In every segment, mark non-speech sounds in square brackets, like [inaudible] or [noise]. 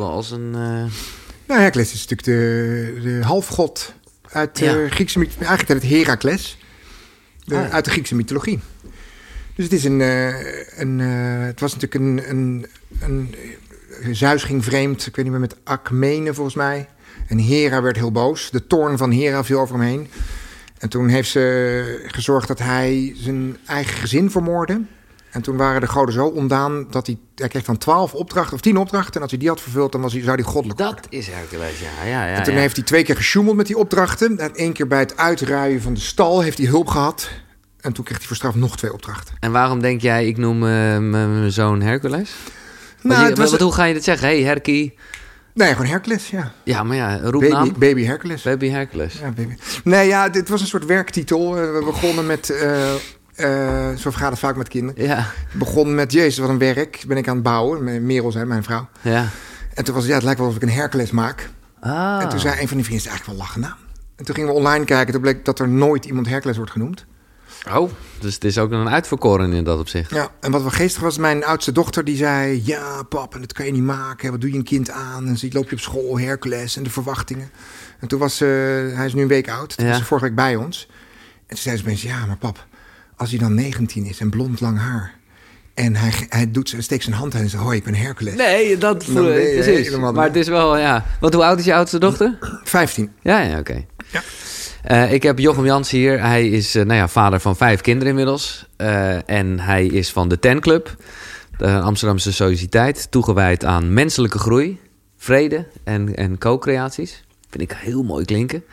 wel als een... eh, Nou, Hercules is natuurlijk de, de halfgod uit de. Griekse mythologie. Eigenlijk het Herakles. De- Ah. Uit de Griekse mythologie. Dus het is een... eh, een eh, het was natuurlijk een... een, een Zeus ging vreemd, ik weet niet meer, met Akmene volgens mij. En Hera werd heel boos. De toorn van Hera viel over hem heen. En toen heeft ze gezorgd dat hij zijn eigen gezin vermoordde. En toen waren de goden zo ontdaan dat hij... Hij kreeg dan twaalf opdrachten, of tien opdrachten. En als hij die had vervuld, dan was hij, zou hij goddelijk worden. dat is Hercules, ja. ja, ja En toen ja. heeft hij twee keer gesjoemeld met die opdrachten. En één keer bij het uitruien van de stal heeft hij hulp gehad. En toen kreeg hij voor straf nog twee opdrachten. En waarom denk jij, ik noem eh, mijn zoon Hercules? Nou, je- het was wat, hoe ga je dit zeggen? hey, Herkie. Nee, gewoon Hercules, ja. Ja, maar ja, roepnaam. Baby, baby Hercules. Baby Hercules. Ja, baby. Nee, ja, dit was een soort werktitel. Eh, We begonnen met... eh, eh, zo het vaak met kinderen. Ja, We begonnen met, jezus, wat een werk. Ben ik aan het bouwen. Met Merel, zei mijn vrouw. ja. En toen was het, ja, het lijkt wel of ik een Hercules maak. Ah. En toen zei een van die vrienden, is eigenlijk wel lachen naam. En toen gingen we online kijken. Toen bleek dat er nooit iemand Hercules wordt genoemd. Oh, dus het is ook een uitverkoren in dat opzicht. Ja, en wat wel geestig was, mijn oudste dochter die zei... Ja, pap, en dat kan je niet maken. Wat doe je een kind aan? En zie loop je op school, Hercules en de verwachtingen. En toen was ze... hij is nu een week oud. Toen Ja. was ze vorige week bij ons. En toen zei ze opeens, ja, maar pap, als hij dan 19 is en blond lang haar... en hij, hij doet, steekt zijn hand uit en zegt, hoi, ik ben Hercules. Nee, dat je precies. Maar het is wel, ja. Wat, hoe oud is je oudste dochter? 15. Ja, ja, oké. Ja. Eh, ik heb Jochem Jans hier. Hij is eh, nou ja, vader van vijf kinderen inmiddels. Eh, en hij is van de Ten Club, de Amsterdamse Sociëteit, toegewijd aan menselijke groei, vrede en, en co-creaties. Vind ik heel mooi klinken.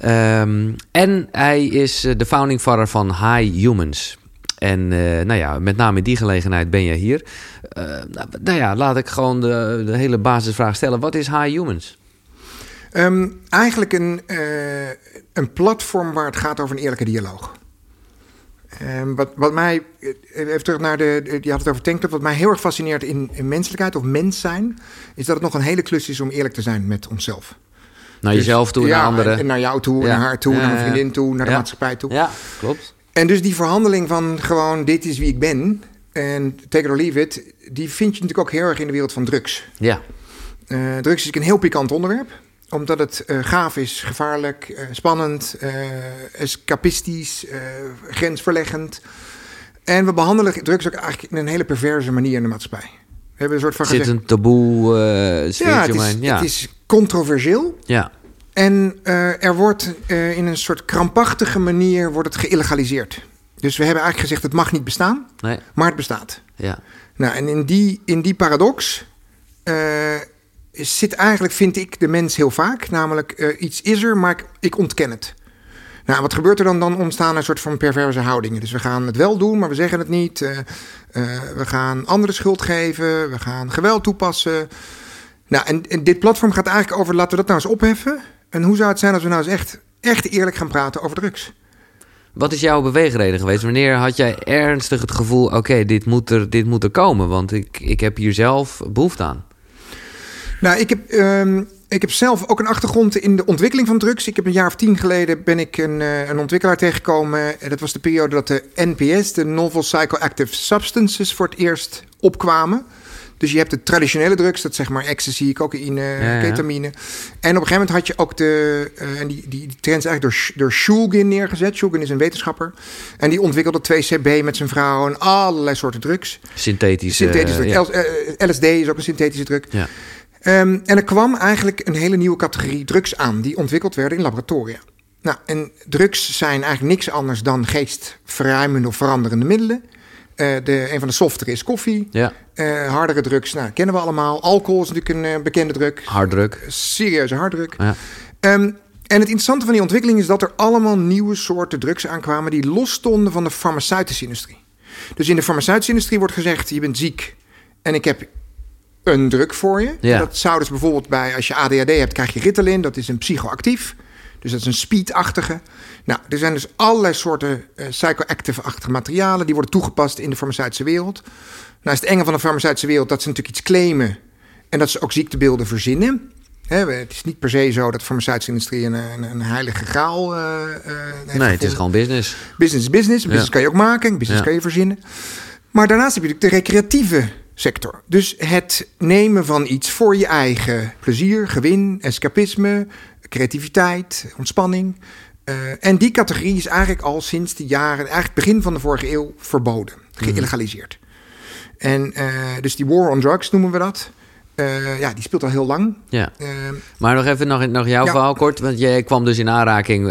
Ehm, en hij is eh, de founding father van High Humans. En eh, nou ja, met name in die gelegenheid ben je hier. Eh, nou, nou ja, laat ik gewoon de, de hele basisvraag stellen. Wat is High Humans? Ehm, eigenlijk een, eh, een platform waar het gaat over een eerlijke dialoog. Ehm, wat, wat mij, even terug naar de, je had het over Tankclub, wat mij heel erg fascineert in, in menselijkheid of mens zijn, is dat het nog een hele klus is om eerlijk te zijn met onszelf. Naar Dus- jezelf toe, ja, naar anderen. En naar jou toe, Ja. naar haar toe, Ja, naar mijn vriendin toe, naar de maatschappij toe. Ja, klopt. En dus die verhandeling van gewoon dit is wie ik ben en take it or leave it, die vind je natuurlijk ook heel erg in de wereld van drugs. Ja. Eh, drugs is een heel pikant onderwerp. Omdat het eh, gaaf is, gevaarlijk, eh, spannend, escapistisch, grensverleggend. En we behandelen drugs ook eigenlijk in een hele perverse manier in de maatschappij. We hebben een soort van Er zit een taboe eh ja, het is. Ja. het is controversieel. ja. En eh, er wordt eh, in een soort krampachtige manier wordt het geïllegaliseerd. Dus we hebben eigenlijk gezegd het mag niet bestaan, Nee. maar het bestaat. Ja. Nou, en in die, in die paradox eh, zit eigenlijk, vind ik, de mens heel vaak. Namelijk, iets is er, maar ik, ik ontken het. Nou, wat gebeurt er dan? Dan ontstaan een soort van perverse houdingen. Dus we gaan het wel doen, maar we zeggen het niet. We gaan anderen schuld geven. We gaan geweld toepassen. Nou, en, en dit platform gaat eigenlijk over, laten we dat nou eens opheffen. En hoe zou het zijn als we nou eens echt, echt eerlijk gaan praten over drugs? Wat is jouw beweegreden geweest? Wanneer had jij ernstig het gevoel... oké, dit, moet er, dit moet er komen, want ik, ik heb hier zelf behoefte aan. Nou, ik heb, ehm, ik heb zelf ook een achtergrond in de ontwikkeling van drugs. Ik heb een jaar of tien geleden ben ik een, eh, een ontwikkelaar tegengekomen. En dat was de periode dat de NPS, de Novel Psychoactive Substances, voor het eerst opkwamen. Dus je hebt de traditionele drugs, dat zeg maar ecstasy, cocaïne, ja. ketamine. En op een gegeven moment had je ook de, eh, en die, die, die trend is eigenlijk door, door Shulgin neergezet. Shulgin is een wetenschapper. En die ontwikkelde 2CB met zijn vrouw en allerlei soorten drugs. Synthetisch. Synthetische eh, drug. ja. L- eh, LSD is ook een synthetische drug. Ja. Ehm, en er kwam eigenlijk een hele nieuwe categorie drugs aan, die ontwikkeld werden in laboratoria. Nou, en drugs zijn eigenlijk niks anders dan geestverruimende of veranderende middelen. Eh, de, een van de softere is koffie. ja, Eh, hardere drugs, nou, kennen we allemaal. Alcohol is natuurlijk een eh, bekende drug. harddruk. Serieuze harddruk. Ja. Ehm, en het interessante van die ontwikkeling is dat er allemaal nieuwe soorten drugs aankwamen die losstonden van de farmaceutische industrie. Dus in de farmaceutische industrie wordt gezegd: je bent ziek en ik heb een drug voor je. Ja. Dat zou dus bijvoorbeeld bij als je ADHD hebt, krijg je Ritalin, dat is een psychoactief. Dus dat is een speedachtige. Nou, er zijn dus allerlei soorten eh, psychoactive-achtige materialen die worden toegepast in de farmaceutische wereld. Nou is het enge van de farmaceutische wereld dat ze natuurlijk iets claimen en dat ze ook ziektebeelden verzinnen. Het is niet per se zo dat de farmaceutische industrie een, een, een heilige graal eh, eh, heeft Nee, het is gewoon business. Business is business. Business Ja. kan je ook maken. Business Ja. kan je verzinnen. Maar daarnaast heb je natuurlijk de recreatieve sector. Dus het nemen van iets voor je eigen plezier, gewin, escapisme, creativiteit, ontspanning. Uh, en die categorie is eigenlijk al sinds de jaren, eigenlijk begin van de vorige eeuw, verboden, geïllegaliseerd. En uh, dus die war on drugs noemen we dat. Uh, ja, die speelt al heel lang. Ja. maar nog even nog, nog jouw verhaal kort. Want jij kwam dus in aanraking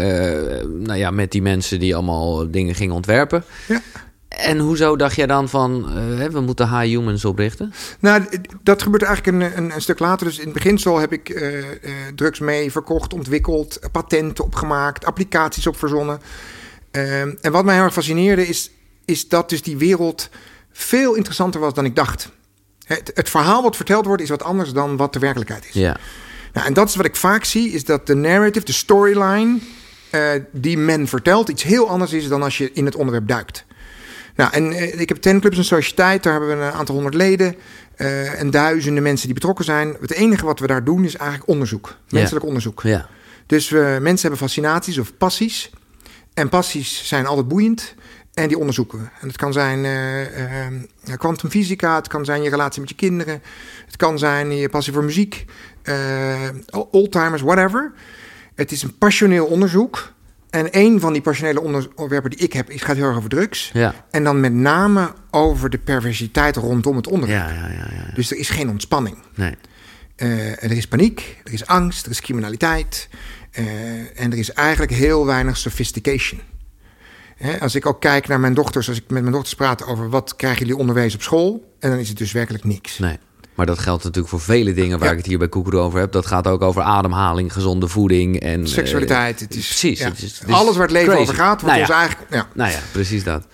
nou ja, met die mensen die allemaal dingen gingen ontwerpen. Ja. En hoezo dacht jij dan van, we moeten High Humans oprichten? Nou, dat gebeurt eigenlijk een, een, een stuk later. Dus in het beginsel heb ik drugs mee verkocht, ontwikkeld, patenten opgemaakt, applicaties op verzonnen. Ehm, en wat mij heel erg fascineerde is, is dat dus die wereld veel interessanter was dan ik dacht. Het, het, verhaal wat verteld wordt is wat anders dan wat de werkelijkheid is. Ja. Nou, en dat is wat ik vaak zie, is dat de narrative, de storyline die men vertelt, iets heel anders is dan als je in het onderwerp duikt. Nou, en uh, ik heb ten clubs een sociëteit, daar hebben we een aantal honderd leden. Uh, en duizenden mensen die betrokken zijn. Het enige wat we daar doen is eigenlijk onderzoek. Menselijk onderzoek. Ja. Dus we, mensen hebben fascinaties of passies. En passies zijn altijd boeiend. En die onderzoeken we. En het kan zijn uh, kwantumfysica, het kan zijn je relatie met je kinderen, het kan zijn je passie voor muziek, oldtimers, whatever. Het is een passioneel onderzoek en een van die passionele onderwerpen die ik heb, is, gaat heel erg over drugs. Ja. En dan met name over de perversiteit rondom het onderwerp. Ja, ja, ja, ja. Dus er is geen ontspanning. Nee. Uh, er is paniek, er is angst, er is criminaliteit. Uh, en er is eigenlijk heel weinig sophistication. Hè, als ik ook kijk naar mijn dochters, als ik met mijn dochters praat over wat krijgen jullie onderwijs op school, en dan is het dus werkelijk niks. Nee. Maar dat geldt natuurlijk voor vele dingen waar ik het hier bij Koekeroe over heb. Dat gaat ook over ademhaling, gezonde voeding en... Eh, Seksualiteit. het is, precies. Het is, Alles waar het leven over gaat, wordt nou ons eigenlijk... Ja. Nou ja, precies dat.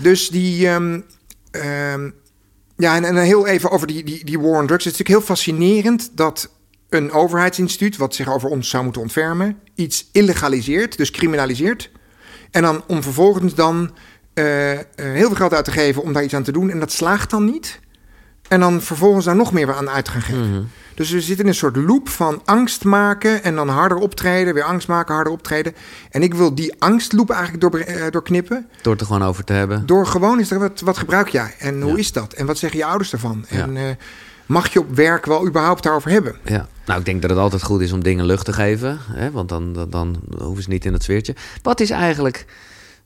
Dus die... Um, ja, en, en heel even over die, die, die war on drugs. Het is natuurlijk heel fascinerend dat een overheidsinstituut... wat zich over ons zou moeten ontfermen... iets illegaliseert, dus criminaliseert. En dan om vervolgens dan uh, uh, heel veel geld uit te geven om daar iets aan te doen. En dat slaagt dan niet... En dan vervolgens daar nog meer aan uit te gaan geven. Mhm. Dus we zitten in een soort loop van angst maken en dan harder optreden, weer angst maken, harder optreden. En ik wil die angstloop eigenlijk door, uh, doorknippen. Door het er gewoon over te hebben. Door gewoon is er wat, wat gebruik jij en hoe is dat? En wat zeggen je ouders ervan? En uh, mag je op werk wel überhaupt daarover hebben? Ja. Nou, ik denk dat het altijd goed is om dingen lucht te geven, hè? want dan, dan, dan hoeven ze niet in het sfeertje. Wat is eigenlijk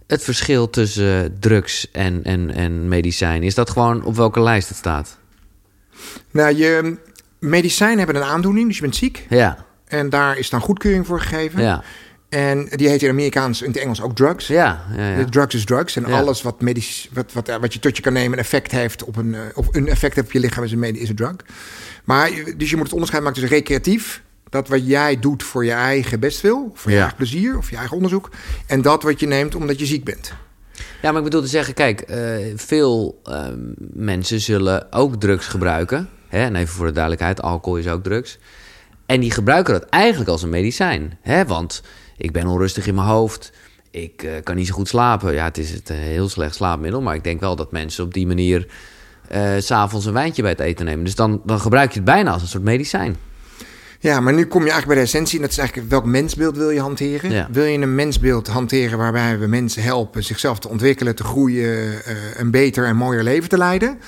het verschil tussen drugs en, en, en medicijn? Is dat gewoon op welke lijst het staat? Nou, je medicijnen hebben een aandoening, dus je bent ziek. Ja. En daar is dan goedkeuring voor gegeven. Ja. En die heet in Amerikaans, in het Engels ook drugs. Ja, ja, ja. Drugs is drugs. En alles wat, medisch, wat, wat, wat je tot je kan nemen, een effect heeft op een, eh, of een effect heeft op je lichaam, is een, is een drug. Maar dus je moet het onderscheid maken tussen recreatief, dat wat jij doet voor je eigen bestwil, voor je eigen plezier of je eigen onderzoek, en dat wat je neemt omdat je ziek bent. Ja, maar ik bedoel te zeggen, kijk, uh, veel uh, mensen zullen ook drugs gebruiken. Hè? En even voor de duidelijkheid, alcohol is ook drugs. En die gebruiken dat eigenlijk als een medicijn. Hè? Want ik ben onrustig in mijn hoofd. Ik uh, kan niet zo goed slapen. Ja, het is het heel slecht slaapmiddel. Maar ik denk wel dat mensen op die manier s s'avonds een wijntje bij het eten nemen. Dus dan, dan gebruik je het bijna als een soort medicijn. Ja, maar nu kom je eigenlijk bij de essentie. En dat is eigenlijk welk mensbeeld wil je hanteren? Wil je een mensbeeld hanteren waarbij we mensen helpen zichzelf te ontwikkelen, te groeien, uh, een beter en mooier leven te leiden?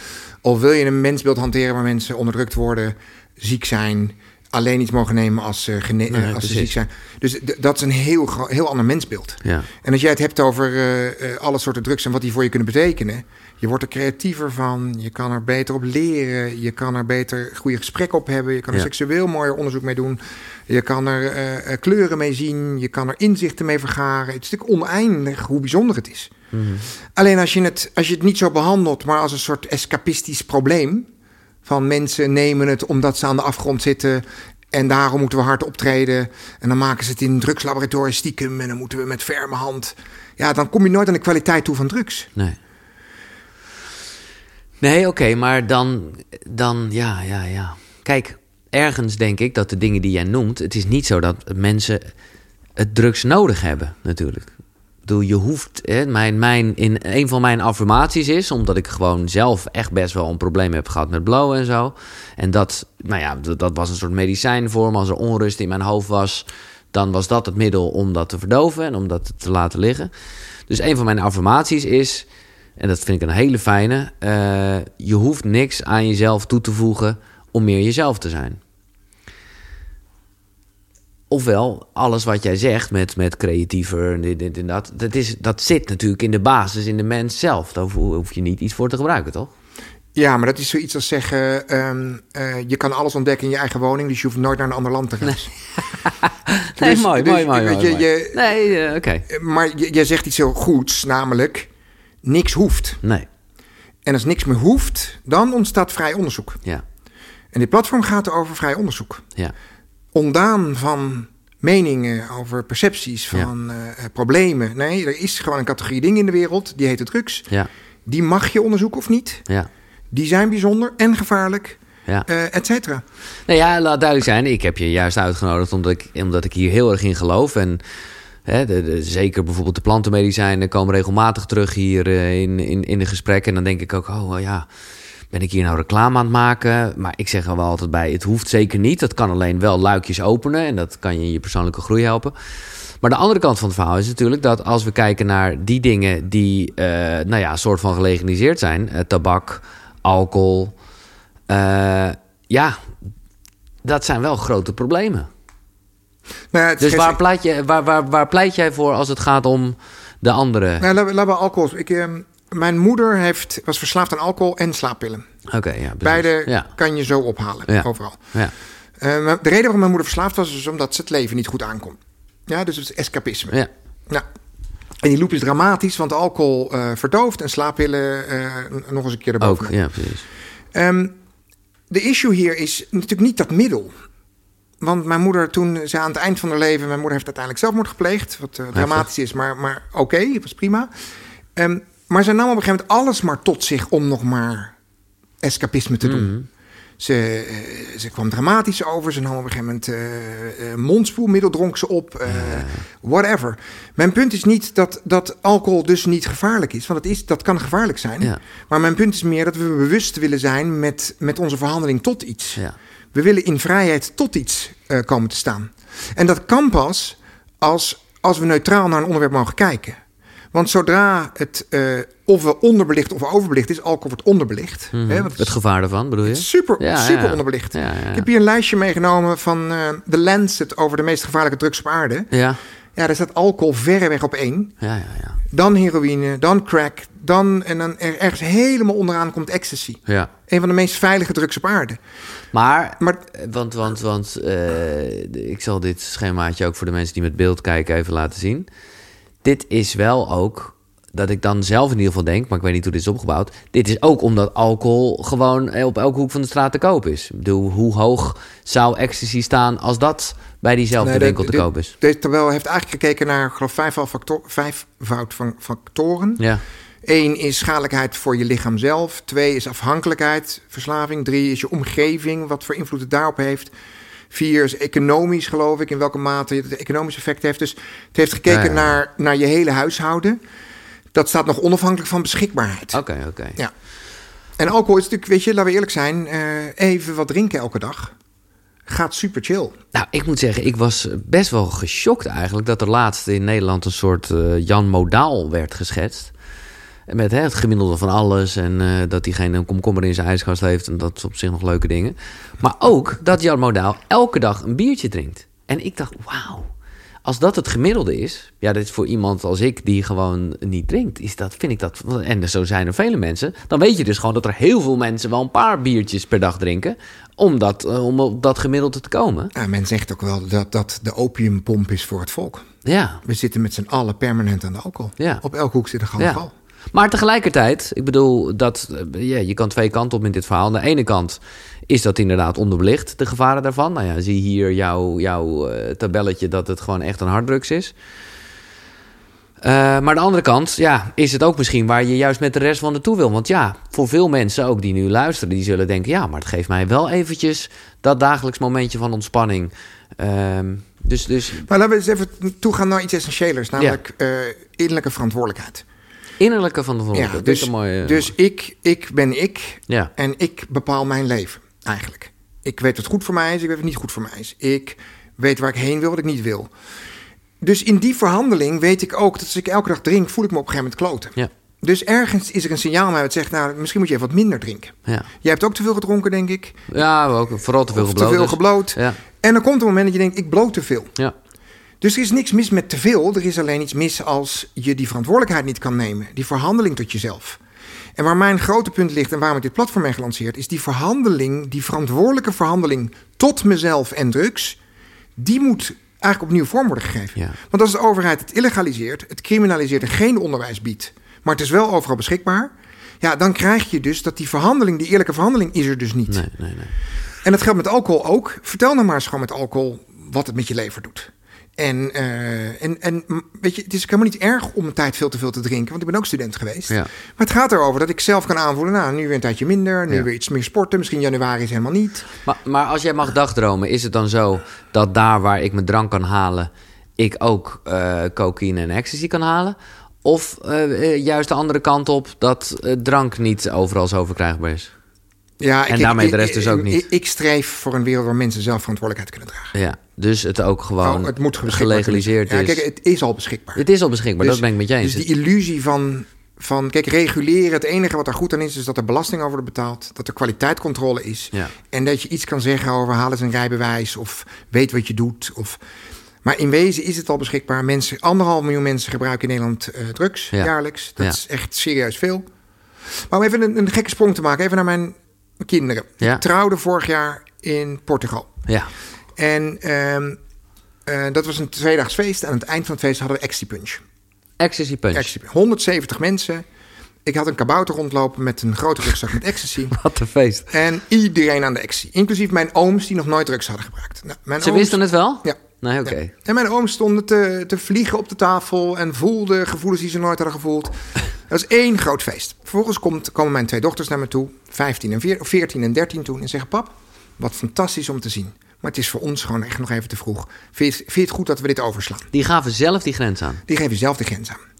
Of wil je een mensbeeld hanteren waar mensen onderdrukt worden, ziek zijn, alleen iets mogen nemen als, gene- nee, als ze ziek zijn? Dus dat is een heel, heel ander mensbeeld. Ja. En als jij het hebt over uh, alle soorten drugs en wat die voor je kunnen betekenen, je wordt er creatiever van, je kan er beter op leren, je kan er beter goede gesprekken op hebben, je kan er seksueel mooier onderzoek mee doen, je kan er uh, kleuren mee zien, je kan er inzichten mee vergaren. Het is natuurlijk oneindig hoe bijzonder het is. -hmm. Alleen als je, het, als je het niet zo behandelt, maar als een soort escapistisch probleem, van mensen nemen het omdat ze aan de afgrond zitten en daarom moeten we hard optreden. En dan maken ze het in drugslaboratoria stiekem en dan moeten we met ferme hand. Ja, dan kom je nooit aan de kwaliteit toe van drugs. Nee. Nee, oké, maar dan, dan, ja, ja, ja. Kijk, ergens denk ik dat de dingen die jij noemt, het is niet zo dat mensen het drugs nodig hebben, natuurlijk. Bedoel, je hoeft, hè, mijn, mijn, in, een van mijn affirmaties is, omdat ik gewoon zelf echt best wel een probleem heb gehad met blowen en zo. En dat, nou ja, dat, dat was een soort medicijn voor me. Als er onrust in mijn hoofd was, dan was dat het middel om dat te verdoven en om dat te laten liggen. Dus een van mijn affirmaties is, en dat vind ik een hele fijne, eh, je hoeft niks aan jezelf toe te voegen om meer jezelf te zijn. Ofwel, alles wat jij zegt met, met creatiever en dit, dit en dat, dat, is, dat zit natuurlijk in de basis, in de mens zelf. Daar hoef, je niet iets voor te gebruiken, toch? Ja, maar dat is zoiets als zeggen: ehm, eh, je kan alles ontdekken in je eigen woning, dus je hoeft nooit naar een ander land te reizen. [laughs] [laughs] Nee, Dus- mooi, dus mooi, mooi. weet mooi, je, mooi. je- nee, eh, oké. Maar jij zegt iets heel goeds, namelijk niks hoeft. Nee, En als niks meer hoeft, dan ontstaat vrij onderzoek. ja, En dit platform gaat over vrij onderzoek. ja, Ondaan van meningen over percepties, Ja. van eh, problemen. Nee, er is gewoon een categorie dingen in de wereld, die heet de drugs. ja, Die mag je onderzoeken of niet. ja. Die zijn bijzonder en gevaarlijk, ja. eh et cetera. Nou ja, laat duidelijk zijn. Ik heb je juist uitgenodigd omdat ik, omdat ik hier heel erg in geloof. En hè, de, de- zeker bijvoorbeeld de plantenmedicijnen komen regelmatig terug hier eh, in, in, in de gesprekken. En dan denk ik ook, oh ja, ben ik hier nou reclame aan het maken? Maar ik zeg er wel altijd bij, het hoeft zeker niet. Dat kan alleen wel luikjes openen en dat kan je in je persoonlijke groei helpen. Maar de andere kant van het verhaal is natuurlijk dat als we kijken naar die dingen die, eh, nou ja, soort van gelegaliseerd zijn, eh, tabak, alcohol, eh, ja, dat zijn wel grote problemen. Nou, Dus waar pleit, je, waar, waar, waar pleit jij voor als het gaat om de andere? Nou, laten we, alcohol. Ik, ehm, mijn moeder heeft, was verslaafd aan alcohol en slaappillen. Oké, ja. Beide Ja, kan je zo ophalen, Ja. overal. ja, Eh, de reden waarom mijn moeder verslaafd was, is omdat ze het leven niet goed aankon. Ja, dus het is escapisme. ja, Nou, en die loop is dramatisch, want alcohol eh, verdooft en slaappillen eh, nog eens een keer ook. erbovenop. Ja, precies. Ehm, de issue hier is natuurlijk niet dat middel. Want mijn moeder, toen ze aan het eind van haar leven... Mijn moeder heeft uiteindelijk zelfmoord gepleegd. Wat dramatisch is, maar, maar oké, het was prima. Ehm, maar ze nam op een gegeven moment alles maar tot zich... om nog maar escapisme te doen. Ze, eh, ze kwam dramatisch over. Ze nam op een gegeven moment eh, mondspoelmiddel, dronk ze op. whatever. Mijn punt is niet dat, dat alcohol dus niet gevaarlijk is. Want dat, is, dat kan gevaarlijk zijn. Ja. Maar mijn punt is meer dat we bewust willen zijn met, met onze verhandeling tot iets. Ja. We willen in vrijheid tot iets komen te staan. En dat kan pas als, als we neutraal naar een onderwerp mogen kijken. Want zodra het ofwel onderbelicht of overbelicht is, alcohol wordt onderbelicht. hè, want het Mhm. Het gevaar daarvan, bedoel je? super, Ja, super ja. onderbelicht. Ja. Ik heb hier een lijstje meegenomen van eh The Lancet over de meest gevaarlijke drugs op aarde. Ja, Ja, daar staat alcohol verreweg op één. ja, ja, ja. Dan heroïne, dan crack, dan en dan er, ergens helemaal onderaan komt ecstasy. ja. Een van de meest veilige drugs op aarde. Maar, Maar eh, want, want, want ik zal dit schemaatje ook voor de mensen die met beeld kijken even laten zien. Dit is wel ook dat ik dan zelf in ieder geval denk, maar ik weet niet hoe dit is opgebouwd. Dit is ook omdat alcohol gewoon eh, op elke hoek van de straat te koop is. Ik bedoel, hoe hoog zou ecstasy staan als dat bij diezelfde Nee, winkel te koop is? Deze tabel heeft eigenlijk gekeken naar geloof vijf, factor, vijf fout van factoren. Ja, Eén is schadelijkheid voor je lichaam zelf. Twee is afhankelijkheid, verslaving. Drie is je omgeving, wat voor invloed het daarop heeft. Vier is economisch, geloof ik, in welke mate het economisch effect heeft. Dus het heeft gekeken Ja, ja. Naar, naar je hele huishouden. Dat staat nog onafhankelijk van beschikbaarheid. oké, oké. Ja. En alcohol is natuurlijk, weet je, laten we eerlijk zijn, eh, even wat drinken elke dag gaat super chill. Nou, ik moet zeggen, ik was best wel geschokt eigenlijk dat er laatst in Nederland een soort eh, Jan Modaal werd geschetst. Met hè, het gemiddelde van alles en eh, dat hij geen komkommer in zijn ijskast heeft en dat is op zich nog leuke dingen. Maar ook dat Jan Modaal elke dag een biertje drinkt. En ik dacht, wauw, als dat het gemiddelde is, ja, dat is voor iemand als ik die gewoon niet drinkt, is dat, vind ik dat, en zo zijn er vele mensen, dan weet je dus gewoon dat er heel veel mensen wel een paar biertjes per dag drinken, om, dat, eh, om op dat gemiddelde te komen. Ja, men zegt ook wel dat dat de opiumpomp is voor het volk. Ja, We zitten met z'n allen permanent aan de alcohol. Ja. Op elke hoek zit een gouden Ja. Maar tegelijkertijd, ik bedoel, dat, eh, ja, je kan twee kanten op in dit verhaal. Aan de ene kant is dat inderdaad onderbelicht, de gevaren daarvan. Nou ja, zie hier jouw, jouw eh, tabelletje dat het gewoon echt een harddrugs is. Eh, maar aan de andere kant, ja, is het ook misschien waar je juist met de rest van naartoe wil. Want ja, voor veel mensen ook die nu luisteren, die zullen denken... ja, maar het geeft mij wel eventjes dat dagelijks momentje van ontspanning. Ehm, dus, dus Maar laten we eens even toegaan naar iets essentiëlers, namelijk innerlijke verantwoordelijkheid. Innerlijke van de volgende. Ja, dus mooie... dus ik, ik ben ik ja, en ik bepaal mijn leven, eigenlijk. Ik weet wat goed voor mij is, ik weet wat niet goed voor mij is. Ik weet waar ik heen wil, wat ik niet wil. Dus in die verhandeling weet ik ook dat als ik elke dag drink, voel ik me op een gegeven moment kloten. ja, Dus ergens is er een signaal mij dat zegt, nou, misschien moet je even wat minder drinken. Ja, Jij hebt ook te veel gedronken, denk ik. ja ook vooral te veel gebloot. te veel dus. gebloot. Ja, En dan komt een moment dat je denkt, ik bloot te veel. ja. Dus er is niks mis met te veel. Er is alleen iets mis als je die verantwoordelijkheid niet kan nemen. Die verhandeling tot jezelf. En waar mijn grote punt ligt en waarom ik dit platform ben gelanceerd, is die verhandeling, die verantwoordelijke verhandeling tot mezelf en drugs, die moet eigenlijk opnieuw vorm worden gegeven. Ja. Want als de overheid het illegaliseert, het criminaliseert en geen onderwijs biedt, maar het is wel overal beschikbaar, ja, dan krijg je dus dat die verhandeling, die eerlijke verhandeling, is er dus niet. Nee, nee, nee. En dat geldt met alcohol ook. Vertel nou maar eens gewoon met alcohol wat het met je lever doet. En, eh, en, en mm, weet je, het is helemaal niet erg om een tijd veel te veel te drinken, want ik ben ook student geweest. Ja. Maar het gaat erover dat ik zelf kan aanvoelen, nou, nu weer een tijdje minder, nu Ja. weer iets meer sporten, misschien januari is helemaal niet. Maar, maar als jij mag dagdromen, is het dan zo dat daar waar ik mijn drank kan halen, ik ook eh, cocaïne en ecstasy kan halen? Of eh, juist de andere kant op, dat drank niet overal zo verkrijgbaar is? Ja, En daarmee de rest dus ook niet. Ik, ik streef voor een wereld waar mensen zelf verantwoordelijkheid kunnen dragen. Ja, dus het ook gewoon Oh, het moet gelegaliseerd is. Ja, kijk, het is al beschikbaar. het is al beschikbaar, Dus- dat ben ik met je eens. Dus die illusie van, van, kijk, reguleren. Het enige wat daar goed aan is, is dat er belasting over wordt betaald. Dat er kwaliteitscontrole is. Ja. En dat je iets kan zeggen over haal eens een rijbewijs. Of weet wat je doet. Of... Maar in wezen is het al beschikbaar. Mensen, anderhalf miljoen mensen gebruiken in Nederland eh, drugs Ja. jaarlijks. Dat Ja. is echt serieus veel. Maar om even een, een gekke sprong te maken. Even naar mijn kinderen. Ja. Ik trouwde vorig jaar in Portugal. Ja, En ehm, eh, dat was een tweedaags feest. Aan het eind van het feest hadden we Ecstasy Punch. ecstasy punch. Ecstasy. 170 mensen. Ik had een kabouter rondlopen met een grote rugzak met ecstasy. [laughs] Wat een feest. En iedereen aan de ecstasy. Inclusief mijn ooms die nog nooit drugs hadden gebruikt. Nou, mijn Ze ooms- wisten het wel? Ja. Nee, oké. Ja. En mijn ooms stonden te, te vliegen op de tafel en voelden gevoelens die ze nooit hadden gevoeld. Dat was één groot feest. Vervolgens komt, komen mijn twee dochters naar me toe, 15 en 14, 14 en 13 toen, en zeggen: Pap, wat fantastisch om te zien. Maar het is voor ons gewoon echt nog even te vroeg. Vind je, vind je het goed dat we dit overslaan? Die gaven zelf die grens aan. Die geven zelf de grens aan.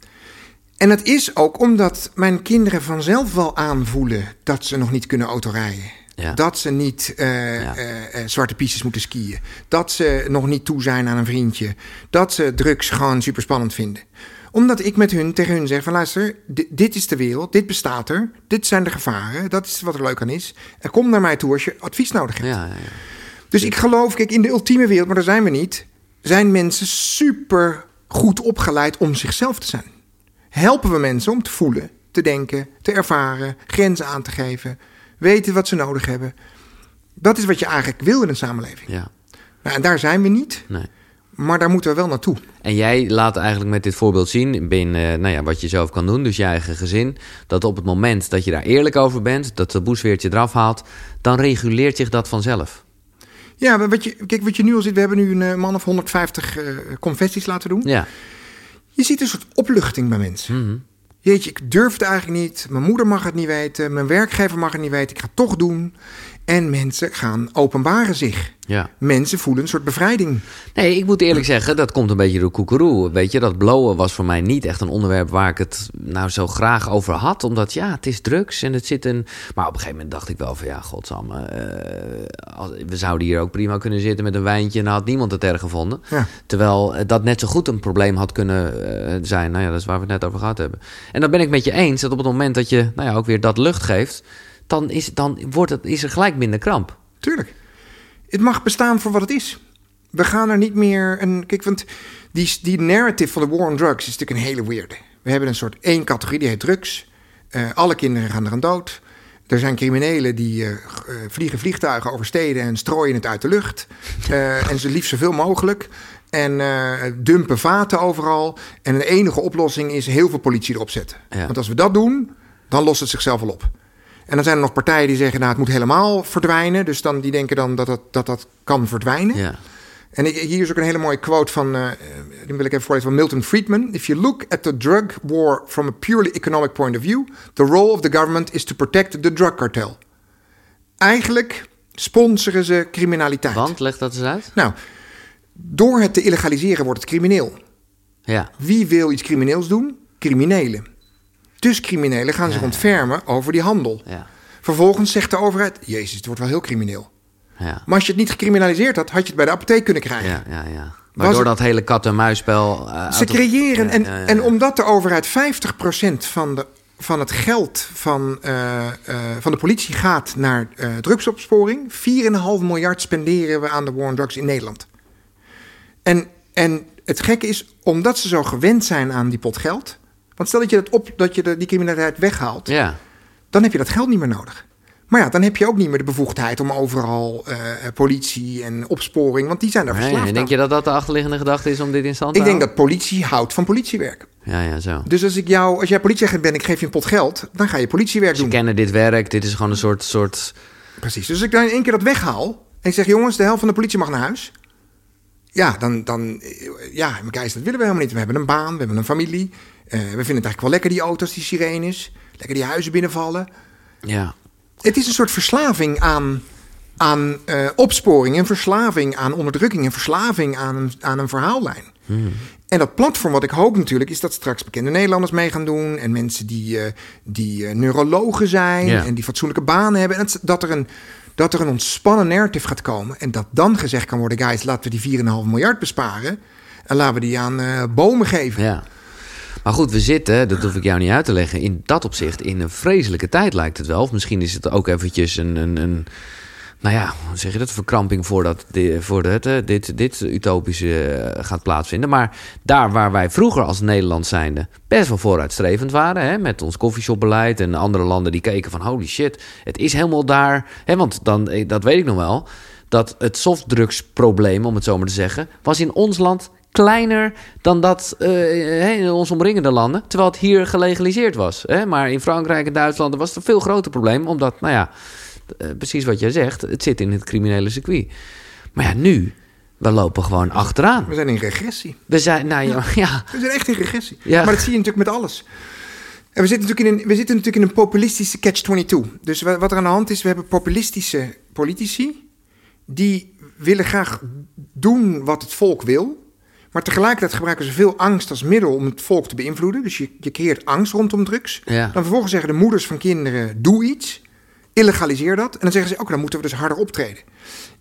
En dat is ook omdat mijn kinderen vanzelf wel aanvoelen dat ze nog niet kunnen autorijden. Ja. Dat ze niet eh, Ja. eh, eh, zwarte pistes moeten skiën. Dat ze nog niet toe zijn aan een vriendje. Dat ze drugs gewoon super spannend vinden. Omdat ik met hun tegen hun zeg van luister, di- dit is de wereld, dit bestaat er. Dit zijn de gevaren, dat is wat er leuk aan is. En kom naar mij toe als je advies nodig hebt. Ja, ja, ja. Dus ik geloof, kijk, in de ultieme wereld, maar daar zijn we niet, zijn mensen super goed opgeleid om zichzelf te zijn. Helpen we mensen om te voelen, te denken, te ervaren, grenzen aan te geven, weten wat ze nodig hebben. Dat is wat je eigenlijk wil in een samenleving. ja. Nou, en daar zijn we niet, Nee. maar daar moeten we wel naartoe. En jij laat eigenlijk met dit voorbeeld zien, binnen nou ja, wat je zelf kan doen, dus je eigen gezin, dat op het moment dat je daar eerlijk over bent, dat de boesweertje eraf haalt, dan reguleert zich dat vanzelf. Ja, wat je, kijk, wat je nu al ziet, we hebben nu een eh, man of 150 eh confessies laten doen. Ja. Je ziet een soort opluchting bij mensen. Mhm. Jeetje, ik durf het eigenlijk niet. Mijn moeder mag het niet weten. Mijn werkgever mag het niet weten. Ik ga het toch doen. En mensen gaan openbaren zich. ja. Mensen voelen een soort bevrijding. Nee, ik moet eerlijk zeggen, dat komt een beetje door koekeroe. Weet je, dat blowen was voor mij niet echt een onderwerp waar ik het nou zo graag over had. Omdat ja, het is drugs en het zit een... Maar op een gegeven moment dacht ik wel van ja, godsamme. eh, we zouden hier ook prima kunnen zitten met een wijntje en dan had niemand het erg gevonden. Ja. Terwijl eh, dat net zo goed een probleem had kunnen eh, zijn. Nou ja, dat is waar we het net over gehad hebben. En dan ben ik met je eens dat op het moment dat je nou ja, ook weer dat lucht geeft... dan, is, dan wordt het, is er gelijk minder kramp. Tuurlijk. Het mag bestaan voor wat het is. We gaan er niet meer een. Kijk, want die, die narrative van de war on drugs is natuurlijk een hele weirde. We hebben een soort één categorie, die heet drugs. Eh, alle kinderen gaan er aan dood. Er zijn criminelen die eh, eh, vliegen vliegtuigen over steden en strooien het uit de lucht. [laughs] En ze liefst zoveel mogelijk. En dumpen vaten overal. En de enige oplossing is heel veel politie erop zetten. Ja. Want als we dat doen, dan lost het zichzelf wel op. En dan zijn er nog partijen die zeggen, nou, het moet helemaal verdwijnen. Dus dan, die denken dan dat dat, dat, dat kan verdwijnen. Ja. En ik, hier is ook een hele mooie quote van, eh, die wil ik even voorlezen, van Milton Friedman. If you look at the drug war from a purely economic point of view, the role of the government is to protect the drug cartel. Eigenlijk sponsoren ze criminaliteit. Want, leg dat eens uit. Nou, door het te illegaliseren wordt het crimineel. Ja. Wie wil iets crimineels doen? Criminelen. Dus criminelen gaan zich ontfermen over die handel. Ja. Vervolgens zegt de overheid: Jezus, het wordt wel heel crimineel. Ja. Maar als je het niet gecriminaliseerd had, had je het bij de apotheek kunnen krijgen. Ja, ja, ja. Waardoor het- dat hele kat-en-muisspel... eh, Ze creëren, en, ja, ja, en omdat de overheid 50% van de van het geld van, eh, eh, van de politie gaat naar drugsopsporing. 4,5 miljard spenderen we aan de war on drugs in Nederland. En, en het gekke is, omdat ze zo gewend zijn aan die pot geld. Want stel dat je, dat op, dat je de, die criminaliteit weghaalt, Ja. dan heb je dat geld niet meer nodig. Maar ja, dan heb je ook niet meer de bevoegdheid om overal eh, politie en opsporing, want die zijn daar Nee, verslaafd en denk aan. je dat dat de achterliggende gedachte is om dit in stand te Ik denk houden? dat politie houdt van politiewerk. Ja, ja, zo. Dus als ik jou, als jij politieagent bent, ik geef je een pot geld, dan ga je politiewerk Ze doen. kennen dit werk, dit is gewoon een soort... soort Precies. Dus als ik dan in één keer dat weghaal en ik zeg, jongens, de helft van de politie mag naar huis. Ja, dan, dan eh, ja, Gijs, dat willen we helemaal niet. We hebben een baan, we hebben een familie. Eh, we vinden het eigenlijk wel lekker, die auto's, die sirenes. Lekker die huizen binnenvallen. ja. Het is een soort verslaving aan, aan eh, opsporing en verslaving aan onderdrukking en verslaving aan een, aan een verhaallijn. En dat platform, wat ik hoop natuurlijk, is dat straks bekende Nederlanders mee gaan doen. En mensen die, eh, die neurologen zijn en die fatsoenlijke banen hebben. En dat, dat, er een, dat er een ontspannen narrative gaat komen. En dat dan gezegd kan worden, guys, laten we die 4,5 miljard besparen. En laten we die aan bomen geven. Ja. Maar goed, we zitten, dat hoef ik jou niet uit te leggen, in dat opzicht in een vreselijke tijd lijkt het wel. Of misschien is het ook eventjes een, een, een nou ja, hoe zeg je dat, verkramping voordat di- voordat eh, dit, dit utopische eh, gaat plaatsvinden. Maar daar waar wij vroeger als Nederland zijnde best wel vooruitstrevend waren, hè, met ons koffieshopbeleid en andere landen die keken van holy shit, het is helemaal daar. Hè, want dan, eh, dat weet ik nog wel, dat het softdrugsprobleem, om het zo maar te zeggen, was in ons land kleiner dan dat eh, in ons omringende landen. Terwijl het hier gelegaliseerd was. Hè? Maar in Frankrijk en Duitsland was het een veel groter probleem. Omdat, nou ja, eh, precies wat jij zegt, het zit in het criminele circuit. Maar ja, nu, we lopen gewoon achteraan. We zijn in regressie. We zijn, nou ja, ja, [laughs] We zijn echt in regressie. Ja. Maar dat zie je natuurlijk met alles. En we zitten natuurlijk in een, we zitten natuurlijk in een populistische catch-22. Dus wa- wat er aan de hand is, we hebben populistische politici... die willen graag doen wat het volk wil... maar tegelijkertijd gebruiken ze veel angst als middel om het volk te beïnvloeden. Dus je, je creëert angst rondom drugs. Ja. Dan vervolgens zeggen de moeders van kinderen, doe iets... illegaliseer dat. En dan zeggen ze, oké, dan moeten we dus harder optreden.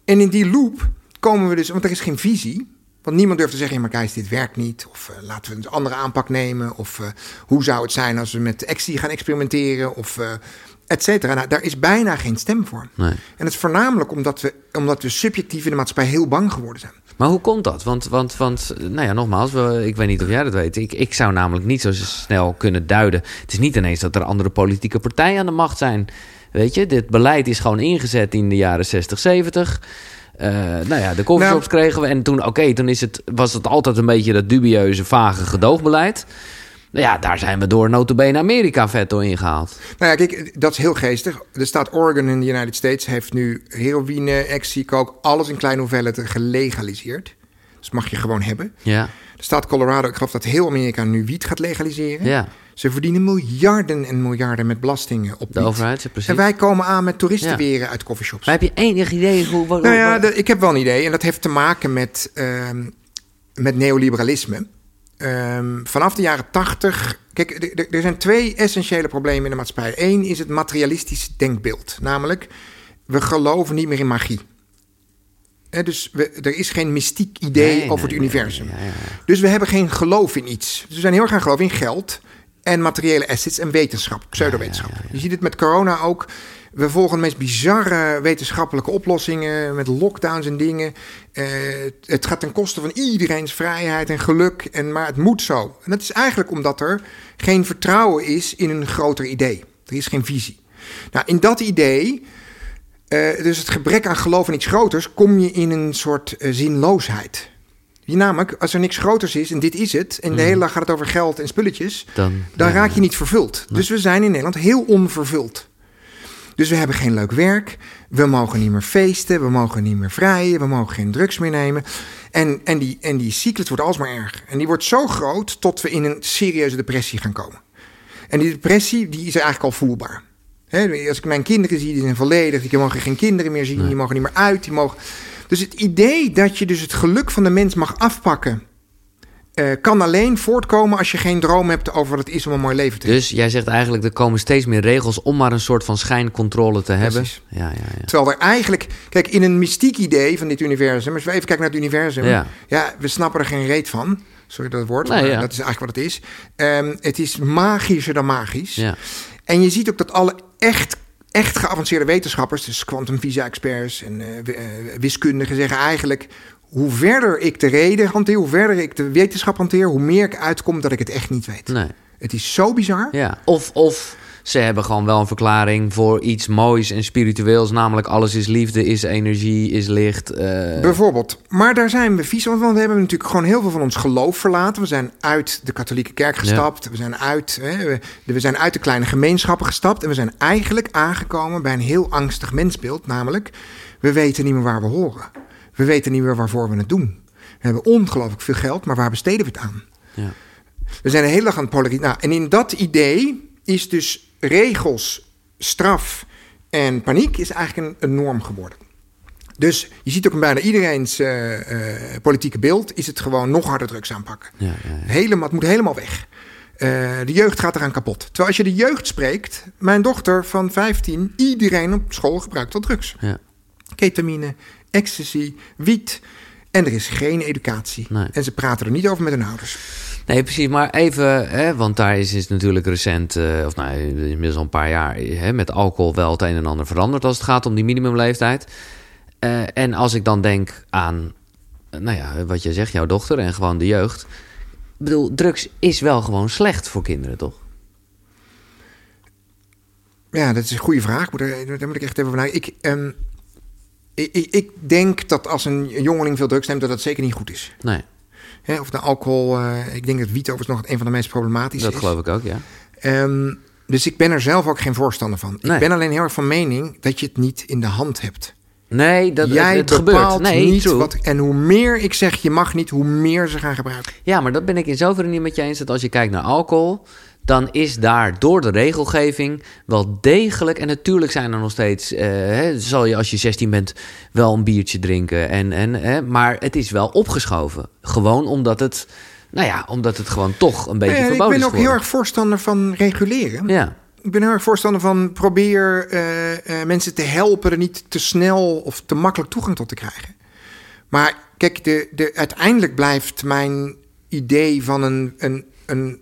En in die loop komen we dus, want er is geen visie. Want niemand durft te zeggen, ja, maar Gijs, dit werkt niet. Of eh, laten we een andere aanpak nemen. Of eh, hoe zou het zijn als we met ecstasy gaan experimenteren? Of eh et cetera. Nou, daar is bijna geen stem voor. nee. En dat is voornamelijk omdat we, omdat we subjectief in de maatschappij heel bang geworden zijn. Maar hoe komt dat? Want, want, want nou ja, nogmaals, ik weet niet of jij dat weet. Ik, ik zou namelijk niet zo snel kunnen duiden. Het is niet ineens dat er andere politieke partijen aan de macht zijn. Weet je, dit beleid is gewoon ingezet in de jaren 60, 70. Eh, nou ja, de coffeeshops Nou- kregen we. En toen, oké, toen is het, was het altijd een beetje dat dubieuze, vage gedoogbeleid. Nou ja, daar zijn we door notabene Amerika veto ingehaald. Nou ja, kijk, dat is heel geestig. De staat Oregon in de United States heeft nu heroïne, ecstasy, coke, alles in kleine hoeveelheden gelegaliseerd. Dus mag je gewoon hebben. Ja, De staat Colorado, ik geloof dat heel Amerika nu wiet gaat legaliseren. ja. Ze verdienen miljarden en miljarden met belastingen op de wiet. overheid, precies. En wij komen aan met toeristen Ja. weren uit coffeeshops. Maar heb je enig idee hoe... hoe- Nou ja, ik heb wel een idee. En dat heeft te maken met, ehm, met neoliberalisme. Ehm, vanaf de jaren tachtig... Kijk, er- zijn twee essentiële problemen in de maatschappij. Eén is het materialistisch denkbeeld. Namelijk, we geloven niet meer in magie. Dus we, er is geen mystiek idee Nee, over nee, het universum. nee. Dus we hebben geen geloof in iets. Dus we zijn heel erg gaan geloven in geld en materiële assets en wetenschap, pseudowetenschap. Je ziet het met corona ook. We volgen de meest bizarre wetenschappelijke oplossingen met lockdowns en dingen. Eh, het gaat ten koste van iedereen's vrijheid en geluk, en, maar het moet zo. En dat is eigenlijk omdat er geen vertrouwen is in een groter idee. Er is geen visie. Nou, in dat idee eh, dus het gebrek aan geloof in iets groters, kom je in een soort eh, zinloosheid. Je namelijk, als er niks groters is en dit is het, en de hele dag gaat het over geld en spulletjes, Dan, dan ja, raak je niet vervuld. Dus we zijn in Nederland heel onvervuld. Dus we hebben geen leuk werk, we mogen niet meer feesten, we mogen niet meer vrijen, we mogen geen drugs meer nemen. En, en, die, en die cyclus wordt alsmaar erger. En die wordt zo groot tot we in een serieuze depressie gaan komen. En die depressie die is eigenlijk al voelbaar. Als ik mijn kinderen zie, die zijn volledig, die mogen geen kinderen meer zien, die mogen niet meer uit, die mogen... Dus het idee dat je dus het geluk van de mens mag afpakken eh, kan alleen voortkomen als je geen droom hebt over wat het is om een mooi leven te hebben. Dus jij zegt eigenlijk, er komen steeds meer regels om maar een soort van schijncontrole te hebben. Ja, ja, ja. Terwijl er eigenlijk, kijk, in een mystiek idee van dit universum, als we even kijken naar het universum, Ja. ja, we snappen er geen reet van. Sorry dat woord, Nee, maar dat is eigenlijk wat het is. Ehm, het is magischer dan magisch. ja. En je ziet ook dat alle echt, echt geavanceerde wetenschappers, dus kwantumfysica-experts en eh, eh, wiskundigen, zeggen eigenlijk: hoe verder ik de reden hanteer, hoe verder ik de wetenschap hanteer, hoe meer ik uitkom dat ik het echt niet weet. Nee. Het is zo bizar. Ja, of, of ze hebben gewoon wel een verklaring voor iets moois en spiritueels. Namelijk alles is liefde, is energie, is licht. eh, Bijvoorbeeld. Maar daar zijn we vies van, want we hebben natuurlijk gewoon heel veel van ons geloof verlaten. We zijn uit de katholieke kerk gestapt. We, zijn uit, hè, we, we zijn uit de kleine gemeenschappen gestapt. En we zijn eigenlijk aangekomen bij een heel angstig mensbeeld. Namelijk, we weten niet meer waar we horen. We weten niet meer waarvoor we het doen. We hebben ongelooflijk veel geld, maar waar besteden we het aan? ja. We zijn een hele dag aan het polariseren. Nou, en in dat idee is dus regels, straf en paniek is eigenlijk een, een norm geworden. Dus je ziet ook in bijna iedereen's eh, eh, politieke beeld... is het gewoon nog harder drugs aanpakken. Ja, ja. Helemaal, het moet helemaal weg. Eh, de jeugd gaat eraan kapot. Terwijl als je de jeugd spreekt... mijn dochter van 15, iedereen op school gebruikt al drugs. Ja. Ketamine, ecstasy, wiet... En er is geen educatie. Nee. En ze praten er niet over met hun ouders. Nee, precies. Maar even, hè, want daar is, is natuurlijk recent, eh, of nou, inmiddels al een paar jaar, hè, met alcohol wel het een en ander veranderd als het gaat om die minimumleeftijd. Eh, en als ik dan denk aan, nou ja, wat je zegt, jouw dochter en gewoon de jeugd. Ik bedoel, drugs is wel gewoon slecht voor kinderen, toch? Ja, dat is een goede vraag. Daar moet ik echt even nadenken. Ik, ehm, ik, ik, denk dat als een jongeling veel drugs neemt, dat dat zeker niet goed is. Nee, Hè, of de alcohol, eh, ik denk dat wiet overigens nog een van de meest problematische dat is. geloof ik ook, ja. Ehm, dus ik ben er zelf ook geen voorstander van. Nee. Ik ben alleen heel erg van mening dat je het niet in de hand hebt. Nee, dat Jij het, het bepaalt gebeurt. Nee, niet true. wat. En hoe meer ik zeg je mag niet, hoe meer ze gaan gebruiken. Ja, maar dat ben ik in zoverre niet met je eens. Dat als je kijkt naar alcohol, dan is daar door de regelgeving wel degelijk. En natuurlijk zijn er nog steeds. eh, hè, zal je als je 16 bent wel een biertje drinken. En, en, hè, maar het is wel opgeschoven. Gewoon omdat het. Nou ja, omdat het gewoon toch een beetje Nou ja, ik verboden ben is ook heel erg voorstander van reguleren. Ja, Ik ben heel erg voorstander van probeer eh, eh, mensen te helpen er niet te snel of te makkelijk toegang tot te krijgen. Maar kijk, de, de, uiteindelijk blijft mijn idee van een, een, een,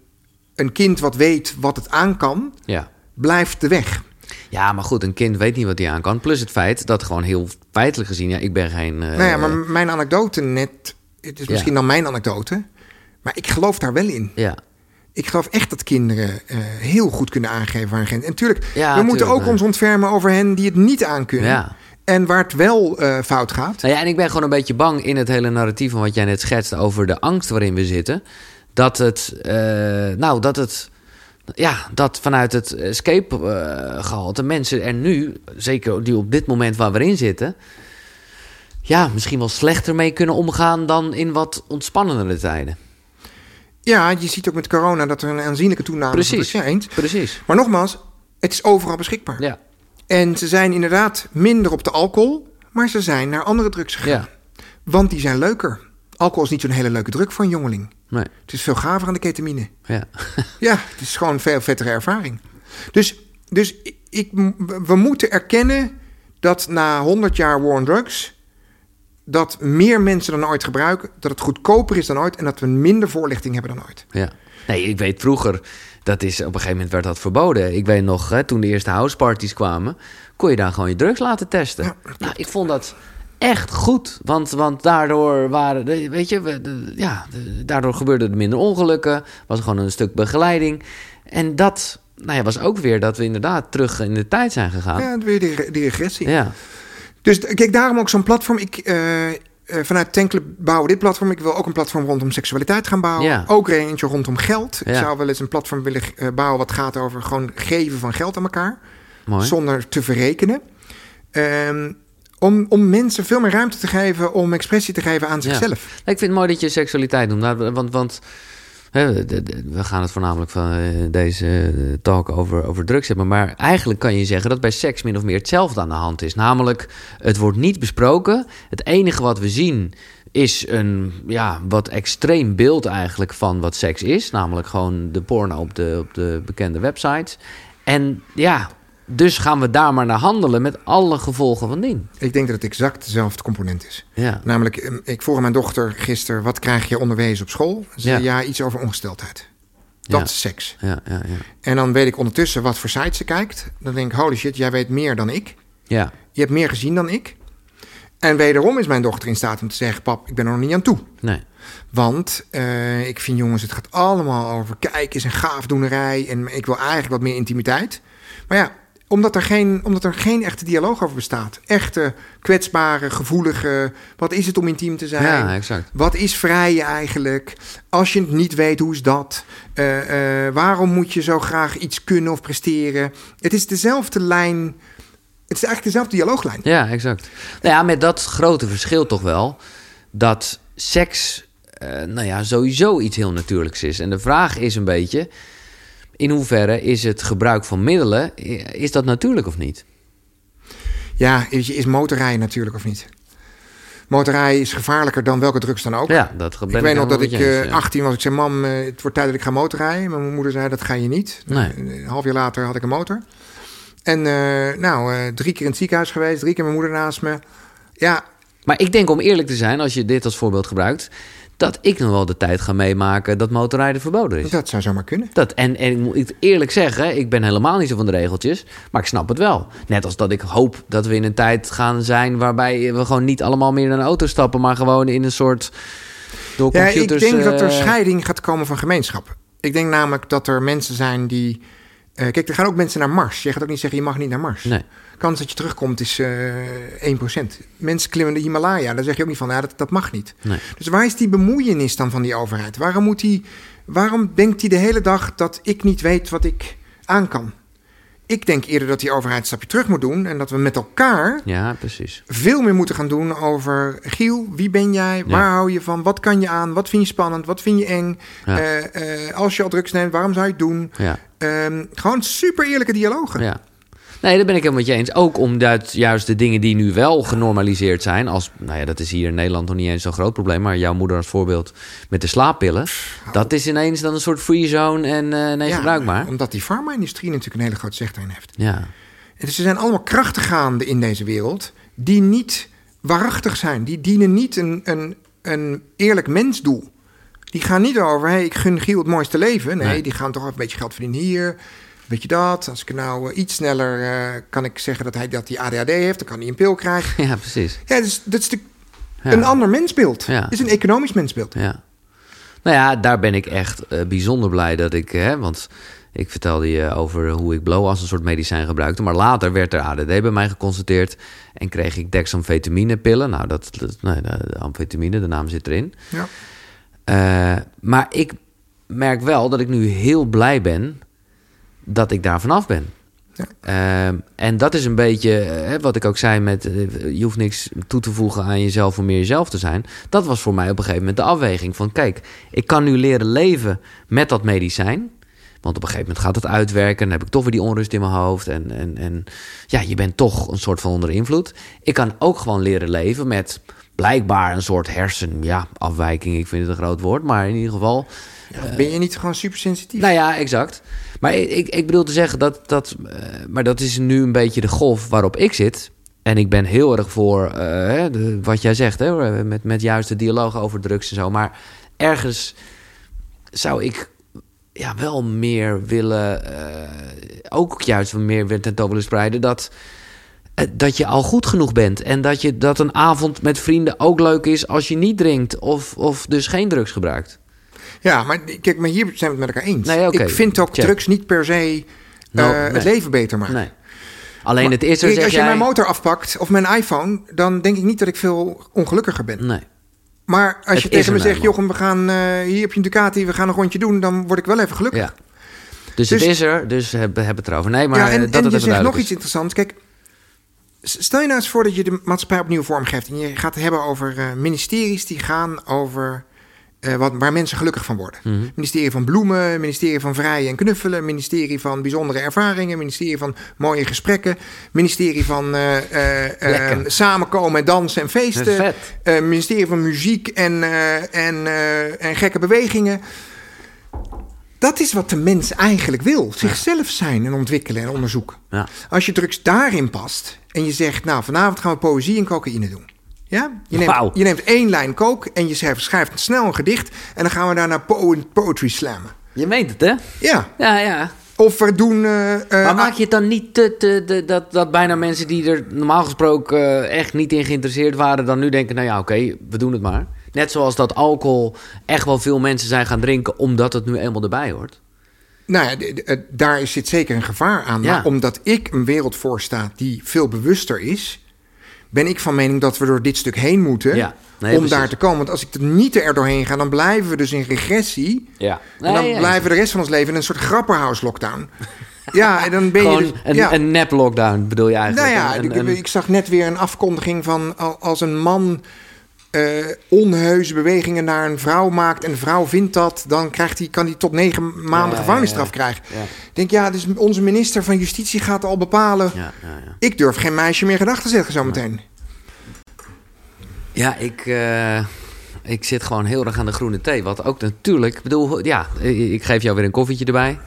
een kind wat weet wat het aan kan, ja. blijft de weg. ja, maar goed, een kind weet niet wat hij aan kan. Plus het feit dat gewoon heel feitelijk gezien. Ja, ik ben geen. eh, nou ja, maar mijn anekdote net, het is Ja. misschien dan mijn anekdote, maar ik geloof daar wel in. ja. Ik geloof echt dat kinderen eh, heel goed kunnen aangeven waar een grens. En natuurlijk, Ja, we moeten ook ons ontfermen over hen die het niet aankunnen. Ja. En waar het wel eh, fout gaat. Nou ja, en ik ben gewoon een beetje bang in het hele narratief van wat jij net schetst over de angst waarin we zitten. Dat het, eh, nou, dat het, ja, dat vanuit het escape eh, gehalte mensen er nu, zeker die op dit moment waar we in zitten, ja, misschien wel slechter mee kunnen omgaan dan in wat ontspannendere tijden. Ja, je ziet ook met corona dat er een aanzienlijke toename is. Precies. Eens. Precies. Maar nogmaals, het is overal beschikbaar. Ja, En ze zijn inderdaad minder op de alcohol, maar ze zijn naar andere drugs gegaan. ja, Want die zijn leuker. Alcohol is niet zo'n hele leuke druk voor een jongeling. nee, Het is veel gaver aan de ketamine. ja. [laughs] Ja, het is gewoon een veel vettere ervaring. Dus, dus ik, we moeten erkennen dat na 100 jaar war on drugs... dat meer mensen dan ooit gebruiken, dat het goedkoper is dan ooit... en dat we minder voorlichting hebben dan ooit. Ja. Nee, ik weet vroeger, dat is, op een gegeven moment werd dat verboden. Ik weet nog, hè, toen de eerste houseparties kwamen, kon je daar gewoon je drugs laten testen. Ja, nou, ik vond dat echt goed, want, want daardoor waren, de- weet je, we- de- ja, de- daardoor gebeurden er minder ongelukken, was gewoon een stuk begeleiding. En dat, nou ja, was ook weer dat we inderdaad terug in de tijd zijn gegaan. Ja, weer die, die regressie. Ja, Dus kijk, daarom ook zo'n platform. Ik, eh, eh, vanuit Tankclub bouwen we dit platform. Ik wil ook een platform rondom seksualiteit gaan bouwen. Ja. Ook er eentje rondom geld. Ik Ja. zou wel eens een platform willen eh, bouwen wat gaat over gewoon geven van geld aan elkaar. mooi. Zonder te verrekenen. Ehm, om, om mensen veel meer ruimte te geven om expressie te geven aan Ja. zichzelf. Ik vind het mooi dat je seksualiteit noemt. Nou, Want, want we gaan het voornamelijk van eh, deze eh, talk over, over drugs hebben. Maar eigenlijk kan je zeggen dat bij seks min of meer hetzelfde aan de hand is. Namelijk, het wordt niet besproken. Het enige wat we zien is een ja, wat extreem beeld eigenlijk van wat seks is. Namelijk gewoon de porno op de, op de bekende websites. En ja, dus gaan we daar maar naar handelen met alle gevolgen van dien. Ik denk dat het exact dezelfde component is. Ja, Namelijk, eh, ik vroeg aan mijn dochter gisteren... wat krijg je onderwezen op school? Ze zei, Ja. ja, iets over ongesteldheid. Dat Ja. is seks. ja, ja, ja. En dan weet ik ondertussen wat voor sites ze kijkt. Dan denk ik, holy shit, jij weet meer dan ik. ja. Je hebt meer gezien dan ik. En wederom is mijn dochter in staat om te zeggen... pap, ik ben er nog niet aan toe. Nee. Want eh, ik vind, jongens, het gaat allemaal over kijkers en gaafdoenerij. En ik wil eigenlijk wat meer intimiteit. Maar ja, omdat er geen, omdat er geen echte dialoog over bestaat. Echte, kwetsbare, gevoelige... Wat is het om intiem te zijn? Ja, exact. Wat is vrije eigenlijk? Als je het niet weet, hoe is dat? Eh, eh, waarom moet je zo graag iets kunnen of presteren? Het is dezelfde lijn... Het is eigenlijk dezelfde dialooglijn. Ja, exact. Nou ja, met dat grote verschil toch wel dat seks, eh, nou ja, sowieso iets heel natuurlijks is. En de vraag is een beetje, in hoeverre is het gebruik van middelen, i- is dat natuurlijk of niet? Ja, is motorrijden natuurlijk of niet? Motorrijden is gevaarlijker dan welke drugs dan ook. Ja, dat ik weet nog dat ik eh, eens, ja. 18 was. Ik zei, mam, eh, het wordt tijd dat ik ga motorrijden. Maar mijn moeder zei, dat ga je niet. Nee. Een half jaar later had ik een motor. En eh, nou, eh, drie keer in het ziekenhuis geweest. Drie keer mijn moeder naast me. Ja, Maar ik denk om eerlijk te zijn, als je dit als voorbeeld gebruikt, dat ik nog wel de tijd ga meemaken dat motorrijden verboden is. dat zou zomaar kunnen. Dat, en, en ik moet eerlijk zeggen, ik ben helemaal niet zo van de regeltjes, maar ik snap het wel. Net als dat ik hoop dat we in een tijd gaan zijn waarbij we gewoon niet allemaal meer in een auto stappen, maar gewoon in een soort door Ja, ik computers. denk dat er eh, scheiding gaat komen van gemeenschap. Ik denk namelijk dat er mensen zijn die... eh, kijk, er gaan ook mensen naar Mars. Je gaat ook niet zeggen, je mag niet naar Mars. Nee, kans dat je terugkomt is eh 1%. Mensen klimmen de Himalaya. Daar zeg je ook niet van, ja, dat, dat mag niet. nee. Dus waar is die bemoeienis dan van die overheid? Waarom, moet die, waarom denkt hij de hele dag dat ik niet weet wat ik aan kan? Ik denk eerder dat die overheid een stapje terug moet doen... en dat we met elkaar Ja, precies. veel meer moeten gaan doen over... Giel, wie ben jij? Waar hou je van? Wat kan je aan? Wat vind je spannend? Wat vind je eng? Ja. Eh, eh, als je al drugs neemt, waarom zou je het doen? Ja, Ehm, gewoon super eerlijke dialogen. ja. Nee, daar ben ik helemaal met je eens. Ook omdat juist de dingen die nu wel genormaliseerd zijn, als, nou ja, dat is hier in Nederland nog niet eens zo'n groot probleem, maar jouw moeder als voorbeeld met de slaappillen, dat is ineens dan een soort free zone en eh, nee, Ja, gebruikbaar. Omdat die farma-industrie natuurlijk een hele grote zeg daarin heeft. Ja, En Dus er zijn allemaal krachten gaande in deze wereld die niet waarachtig zijn. Die dienen niet een, een, een eerlijk mensdoel. Die gaan niet over, hey, ik gun Giel het mooiste leven. Nee, Nee. die gaan toch een beetje geld verdienen hier. Weet je dat? Als ik nou eh, iets sneller eh, kan ik zeggen dat hij dat die ADHD heeft, dan kan hij een pil krijgen. [laughs] ja precies. Ja, dus, dat is de, Ja. een ander mensbeeld. Ja. Het is een economisch mensbeeld. Ja. Nou ja, daar ben ik echt eh, bijzonder blij dat ik... Hè, want ik vertelde je over hoe ik blow als een soort medicijn gebruikte. Maar later werd er ADD bij mij geconstateerd. En kreeg ik dexamfetaminepillen. Nou, dat, dat, nee, de, amfetamine, de naam zit erin. Ja. Maar ik merk wel dat ik nu heel blij ben dat ik daar vanaf ben. Ja. Ehm, en dat is een beetje eh, wat ik ook zei met... eh, je hoeft niks toe te voegen aan jezelf om meer jezelf te zijn. Dat was voor mij op een gegeven moment de afweging van... kijk, ik kan nu leren leven met dat medicijn... Want op een gegeven moment gaat het uitwerken. Dan heb ik toch weer die onrust in mijn hoofd. En, en, en ja, je bent toch een soort van onder invloed. Ik kan ook gewoon leren leven met blijkbaar een soort hersen... Ja, afwijking, ik vind het een groot woord. Maar in ieder geval... Ja, ben je niet gewoon super sensitief? Nou ja, exact. Maar ik, ik, ik bedoel te zeggen dat... dat eh, maar dat is nu een beetje de golf waarop ik zit. En ik ben heel erg voor eh, de, wat jij zegt... Hè, met, met juist de dialoog over drugs en zo. Maar ergens zou ik ja, wel meer willen... eh, ook juist meer willen tentoon willen spreiden... dat dat je al goed genoeg bent. En dat, je, dat een avond met vrienden ook leuk is als je niet drinkt of, of dus geen drugs gebruikt. Ja, maar kijk, maar hier zijn we het met elkaar eens. Nee, Ik vind ook check. drugs niet per se eh, nee. het leven beter maken. Nee. Alleen het is er, als je jij... mijn motor afpakt of mijn iPhone, dan denk ik niet dat ik veel ongelukkiger ben. Nee. Maar als Het je tegen me zegt, nou Jochem, we gaan eh, hier op je Ducati, we gaan een rondje doen, dan word ik wel even gelukkig. Ja. Dus, Dus- het is er, dus hebben hebben het erover. Nee, maar ja, en, eh, dat en het je even zegt nog iets interessants. Kijk, stel je nou eens voor dat je de maatschappij opnieuw vormgeeft en je gaat het hebben over eh, ministeries die gaan over eh, wat, waar mensen gelukkig van worden. Ministerie van Bloemen, ministerie van Vrijen en Knuffelen, ministerie van Bijzondere Ervaringen, ministerie van Mooie Gesprekken, ministerie van eh, Lekker. Samenkomen, Dansen en Feesten, ministerie van Muziek en, en, en Gekke Bewegingen. Dat is wat de mens eigenlijk wil. Zichzelf zijn en ontwikkelen en onderzoeken. Ja. Als je drugs daarin past en je zegt, nou vanavond gaan we poëzie en cocaïne doen. Ja? Je, neemt, Wauw. je neemt één lijn coke en je schrijft, schrijft snel een gedicht en dan gaan we daarna po poetry slammen. Je meent het, hè? Ja. Ja, ja. Of we doen... eh, eh, Maar maak je het dan niet te, te, te- dat, dat bijna mensen die er normaal gesproken eh, echt niet in geïnteresseerd waren, dan nu denken, nou ja, oké, we doen het maar. Net zoals dat alcohol echt wel veel mensen zijn gaan drinken, omdat het nu eenmaal erbij hoort. Nou ja, d- daar zit zeker een gevaar aan. Ja. Maar omdat ik een wereld voorsta die veel bewuster is... ben ik van mening dat we door dit stuk heen moeten... Ja. Nee, om precies. daar te komen. Want als ik er niet er doorheen ga... dan blijven we dus in regressie... Ja. en dan blijven we de rest van ons leven in een soort grapperhouse lockdown. [laughs] ja, en dan ben Gewoon je... dus- een, ja. een nep lockdown bedoel je eigenlijk? Nou ja, Een- ik, een- ik zag net weer een afkondiging van al- als een man eh onheuse bewegingen naar een vrouw maakt en de vrouw vindt dat, dan krijgt hij, kan hij tot negen maanden Ja, gevangenisstraf ja. krijgen. Ik denk, ja, dus onze minister van Justitie gaat al bepalen. Ja, ja, ja. Ik durf geen meisje meer gedachten te zeggen zometeen. Ja, ik, eh, ik zit gewoon heel erg aan de groene thee. Wat ook natuurlijk, ik bedoel, ja, ik geef jou weer een koffietje erbij.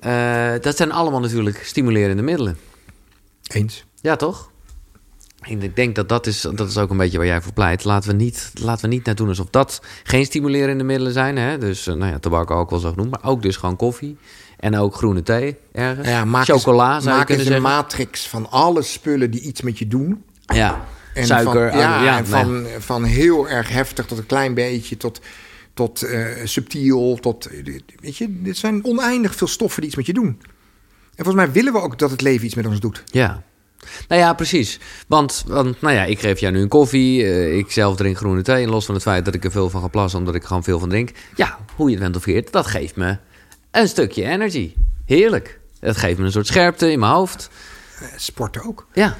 Eh, dat zijn allemaal natuurlijk stimulerende middelen. Eens. Ja, toch? Ik denk dat dat is, dat is ook een beetje waar jij voor pleit. Laten we niet, laten we niet net doen alsof dat geen stimulerende middelen zijn. Hè? Dus eh, nou ja, tabak, alcohol zo genoemd. Maar ook dus gewoon koffie. En ook groene thee ergens. Ja, maak Chocola eens, zou je maak eens een matrix van alle spullen die iets met je doen. Ja, En suiker. Van, ja, ja, en nee. van, van heel erg heftig tot een klein beetje, tot, tot eh, subtiel, tot... Weet je, dit zijn oneindig veel stoffen die iets met je doen. En volgens mij willen we ook dat het leven iets met ons doet. Ja. Nou ja, precies. Want, want nou ja, ik geef jou nu een koffie. eh, ik zelf drink groene thee. En los van het feit dat ik er veel van ga plassen, omdat ik gewoon veel van drink. Ja, hoe je het bent of keert, dat geeft me een stukje energy. Heerlijk. Het geeft me een soort scherpte in mijn hoofd. Eh, sporten ook. Ja,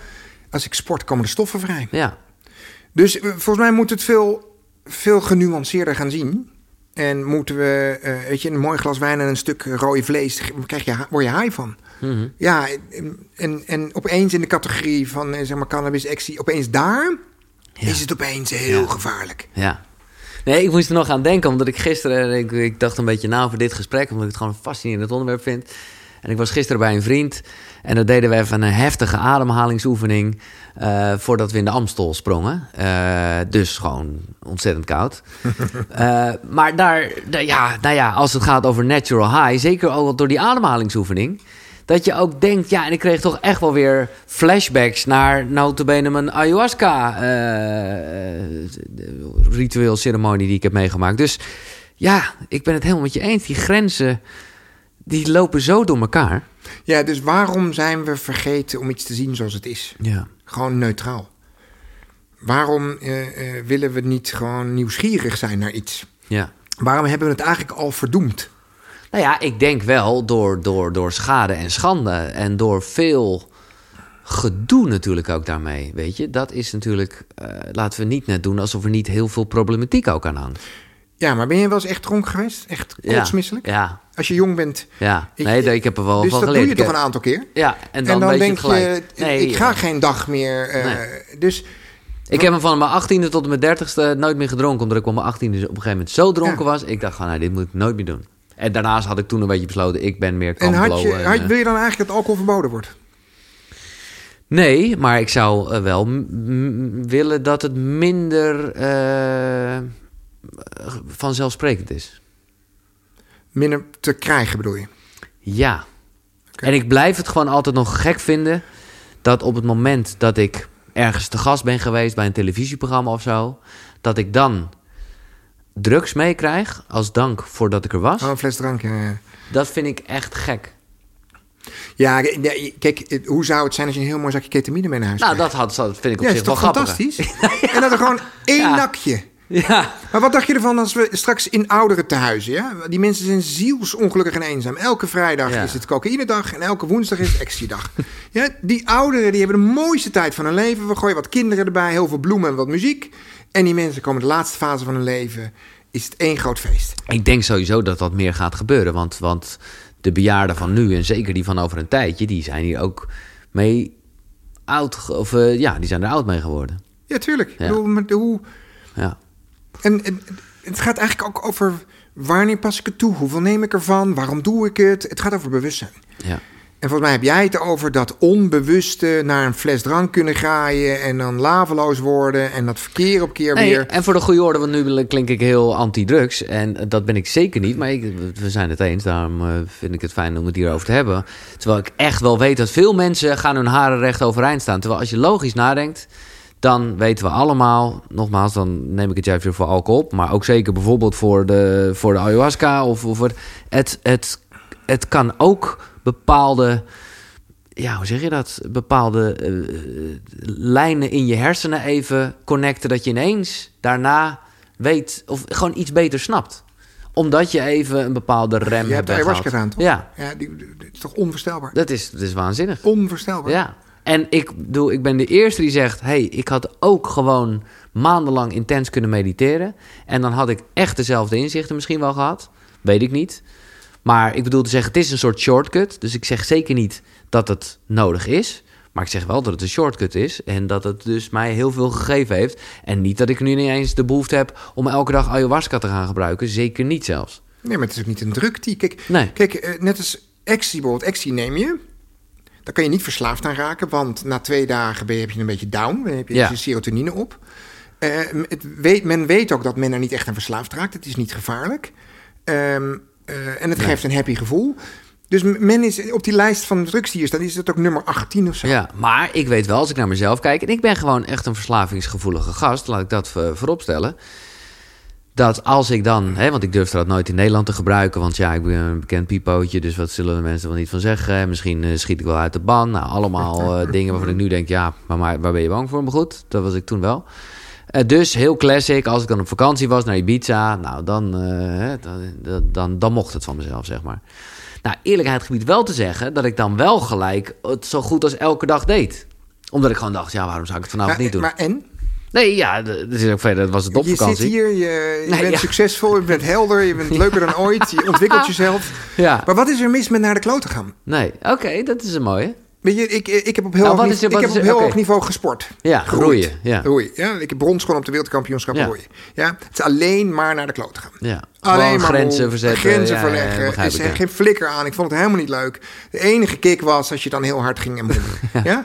Als ik sport, komen de stoffen vrij. ja. Dus eh, volgens mij moet het veel, veel genuanceerder gaan zien. En moeten we, weet je, een mooi glas wijn en een stuk rode vlees, krijg je, word je high van. Mhm. Ja, en, en opeens in de categorie van eh, zeg maar cannabis, actie, opeens daar Ja. is het opeens heel Ja. gevaarlijk. Ja. Nee, ik moest er nog aan denken, omdat ik gisteren... Ik, ik dacht een beetje na over dit gesprek, omdat ik het gewoon een fascinerend onderwerp vind. En ik was gisteren bij een vriend en dan deden we even een heftige ademhalingsoefening... eh, voordat we in de Amstel sprongen. Eh, dus gewoon ontzettend koud. [laughs] Maar daar, daar- ja, nou ja, als het gaat over natural high... zeker ook door die ademhalingsoefening... Dat je ook denkt, ja, en ik kreeg toch echt wel weer flashbacks naar notabene mijn ayahuasca eh, ritueel ceremonie die ik heb meegemaakt. Dus ja, ik ben het helemaal met je eens. Die grenzen, die lopen zo door elkaar. Ja, dus waarom zijn we vergeten om iets te zien zoals het is? Ja. Gewoon neutraal. Waarom eh, eh, willen we niet gewoon nieuwsgierig zijn naar iets? Ja. Waarom hebben we het eigenlijk al verdoemd? Nou ja, ik denk wel door, door, door schade en schande en door veel gedoe natuurlijk ook daarmee, weet je. Dat is natuurlijk, eh, laten we niet net doen alsof er niet heel veel problematiek ook aan hangt. Ja, maar ben je wel eens echt dronken geweest? Echt kotsmisselijk? Ja, Als je jong bent. ja. Ik- Nee, ik heb er wel dus van dat geleerd. doe je toch een aantal keer? Ja, en dan, en dan denk je je, Nee, ik ga eh, geen dag meer. eh, Nee. Dus Ik heb hem van mijn 18e tot mijn 30ste nooit meer gedronken. Omdat ik op mijn 18e op een gegeven moment zo dronken Ja. was. Ik dacht van, nou, dit moet ik nooit meer doen. En daarnaast had ik toen een beetje besloten, ik ben meer en kan had je, en, had- eh, wil je dan eigenlijk dat alcohol verboden wordt? Nee, maar ik zou eh, wel willen dat het minder eh, vanzelfsprekend is. Minder te krijgen bedoel je? Ja. En ik blijf het gewoon altijd nog gek vinden dat op het moment dat ik ergens te gast ben geweest bij een televisieprogramma of zo, dat ik dan drugs meekrijg als dank voordat ik er was. Oh, een fles drank. ja, ja. Dat vind ik echt gek. Ja, kijk, het- hoe zou het zijn als je een heel mooi zakje ketamine mee naar huis Nou, krijgt? dat, had, dat vind ik op ja, is zich wel toch grappig. fantastisch? [laughs] En dat er gewoon één Ja. nakje. Ja, Maar wat dacht je ervan als we straks in ouderen tehuizen, ja? Die mensen zijn zielsongelukkig en eenzaam. Elke vrijdag Ja. is het cocaïnedag en elke woensdag is het ecstasy-dag. [laughs] ja, die ouderen die hebben de mooiste tijd van hun leven. We gooien wat kinderen erbij, heel veel bloemen en wat muziek. En die mensen komen de laatste fase van hun leven is het één groot feest. Ik denk sowieso dat dat meer gaat gebeuren. Want, want de bejaarden van nu en zeker die van over een tijdje, die zijn hier ook mee oud. Of eh, ja, die zijn er oud mee geworden. Ja, tuurlijk. Ja. maar hoe, Ja. en, en het gaat eigenlijk ook over wanneer pas ik het toe? Hoeveel neem ik ervan? Waarom doe ik het? Het gaat over bewustzijn. ja. En volgens mij heb jij het over dat onbewuste naar een fles drank kunnen graaien en dan laveloos worden en dat verkeer op keer Nee, weer. en voor de goede orde, want nu klink ik heel anti-drugs. En dat ben ik zeker niet, maar ik, we zijn het eens. Daarom eh, vind ik het fijn om het hierover te hebben. Terwijl ik echt wel weet dat veel mensen gaan hun haren recht overeind staan. Terwijl als je logisch nadenkt, dan weten we allemaal... Nogmaals, dan neem ik het juist weer voor alcohol op. Maar ook zeker bijvoorbeeld voor de, voor de ayahuasca. Of, of het, het, het, het kan ook bepaalde ja, hoe zeg je dat? Bepaalde eh, lijnen in je hersenen even connecten. Dat je ineens daarna weet of gewoon iets beter snapt. Omdat je even een bepaalde rem Je hebt hebt ayahuasca weggehaald. gedaan, toch? Ja, Ja, die, die- die is toch onvoorstelbaar? dat is, dat is waanzinnig. Onvoorstelbaar. Ja. En ik bedoel, ik ben de eerste die zegt: hey, ik had ook gewoon maandenlang intens kunnen mediteren. En dan had ik echt dezelfde inzichten misschien wel gehad. Weet ik niet. Maar ik bedoel te zeggen, het is een soort shortcut. Dus ik zeg zeker niet dat het nodig is. Maar ik zeg wel dat het een shortcut is. En dat het dus mij heel veel gegeven heeft. En niet dat ik nu niet eens de behoefte heb om elke dag ayahuasca te gaan gebruiken. Zeker niet zelfs. Nee, maar het is ook niet een druk die. Kijk, Nee. kijk eh, net als ecstasy bijvoorbeeld. Ecstasy neem je. Daar kan je niet verslaafd aan raken, want na twee dagen ben je, heb je een beetje down. Dan heb je Ja. je serotonine op. Eh, het weet, men weet ook dat men er niet echt aan verslaafd raakt. Het is niet gevaarlijk. Ehm, eh, en het Nee. geeft een happy gevoel. Dus men is op die lijst van drugs die hier staat, is het ook nummer 18 of zo. Ja, maar ik weet wel, als ik naar mezelf kijk... en ik ben gewoon echt een verslavingsgevoelige gast... laat ik dat eh, vooropstellen... dat als ik dan... Hè, want ik durfde dat nooit in Nederland te gebruiken... want ja, ik ben een bekend pipootje... dus wat zullen de mensen wel niet van zeggen? Misschien eh, schiet ik wel uit de ban. Nou, allemaal [laughs] dingen waarvan ik nu denk... ja, maar, maar waar ben je bang voor? Maar goed, dat was ik toen wel. Eh, dus heel classic, als ik dan op vakantie was naar Ibiza... nou, dan, eh, dan, dan, dan, mocht het van mezelf, zeg maar. Nou, eerlijkheid gebied wel te zeggen dat ik dan wel gelijk het zo goed als elke dag deed. Omdat ik gewoon dacht, ja, waarom zou ik het vanavond maar, niet doen? maar en? Nee, ja, dat is ook verder. Dat was het Je opvakantie. zit hier, je, je Nee, bent ja. succesvol, je bent helder, je bent [laughs] leuker dan ooit, je ontwikkelt jezelf. Ja, Maar wat is er mis met naar de kloot gaan? nee, oké, dat is een mooie. Weet je, ik, ik heb op heel, Nou, hoog, is er- ik heb is op er- heel hoog niveau gesport. Ja, Geroeid. roeien. Ja. Ja, ik heb brons gewoon op de wereldkampioenschap Ja. Ja, het is alleen maar naar de kloot gaan. ja. Alleen Gewoon maar grenzen verzetten. Grenzen ja, ja, ja, verleggen. begrijp is ik, er ja. geen flikker aan. Ik vond het helemaal niet leuk. De enige kick was als je dan heel hard ging en [laughs] modderen. ja.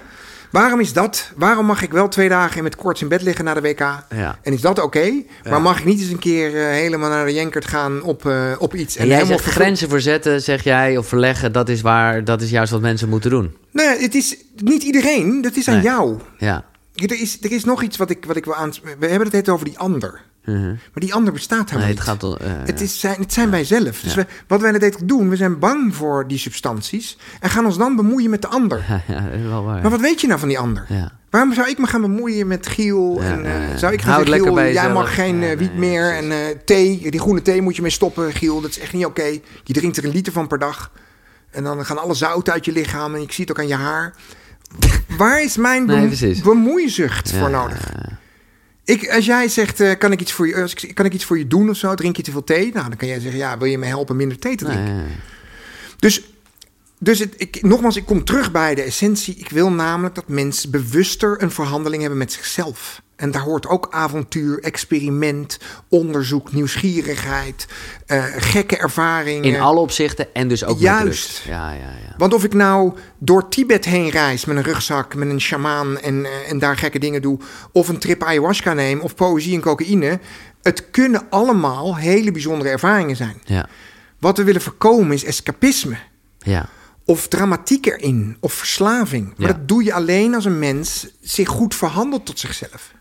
Waarom is dat? Waarom mag ik wel twee dagen met koorts in bed liggen na de WK? Ja. En is dat oké? Maar Ja. mag ik niet eens een keer eh, helemaal naar de Jenkert gaan op, eh, op iets? En jij zegt grenzen verzetten, zeg jij, of verleggen, dat is waar, dat is juist wat mensen moeten doen. Nee, het is niet iedereen. Dat is aan Nee. jou. Ja. Er is, er is nog iets wat ik, wat ik wil aan. We hebben het net over die ander. Mhm. Maar die ander bestaat helemaal Nee, niet. het gaat eh, Het, is zijn, het zijn wij zelf. Dus we, wat wij net doen, we zijn bang voor die substanties. En gaan ons dan bemoeien met de ander. [laughs] Ja, ja, dat is wel waar. Maar wat weet je nou van die ander? Ja. Waarom zou ik me gaan bemoeien met Giel? Ja, en, ja, ja. Zou ik gaan Houd zeggen, lekker Giel, jij jezelf. mag geen Ja, eh, wiet nee, meer. En thee, die groene thee moet je mee stoppen, Giel. Dat is echt niet oké. Je drinkt er een liter van per dag. En dan gaan alle zout uit je lichaam. En ik zie het ook aan je haar. [laughs] Waar is mijn Nee, bemoeizucht voor Ja, nodig? Ik, als jij zegt, eh, kan, ik iets voor je, als ik- kan ik iets voor je doen of zo? Drink je te veel thee? Nou, dan kan jij zeggen, ja, wil je me helpen minder thee te drinken? nee. Dus, dus het, ik, nogmaals, ik kom terug bij de essentie. Ik wil namelijk dat mensen bewuster een verhandeling hebben met zichzelf. En daar hoort ook avontuur, experiment, onderzoek, nieuwsgierigheid, eh, gekke ervaringen. In alle opzichten en dus ook Juist. Ja, ja, ja. Want of ik nou door Tibet heen reis met een rugzak, met een shamaan en, eh, en daar gekke dingen doe, of een trip ayahuasca neem, of poëzie en cocaïne, het kunnen allemaal hele bijzondere ervaringen zijn. Ja, Wat we willen voorkomen is escapisme. ja. Of dramatiek erin, of verslaving. Maar Ja. dat doe je alleen als een mens zich goed verhandelt tot zichzelf.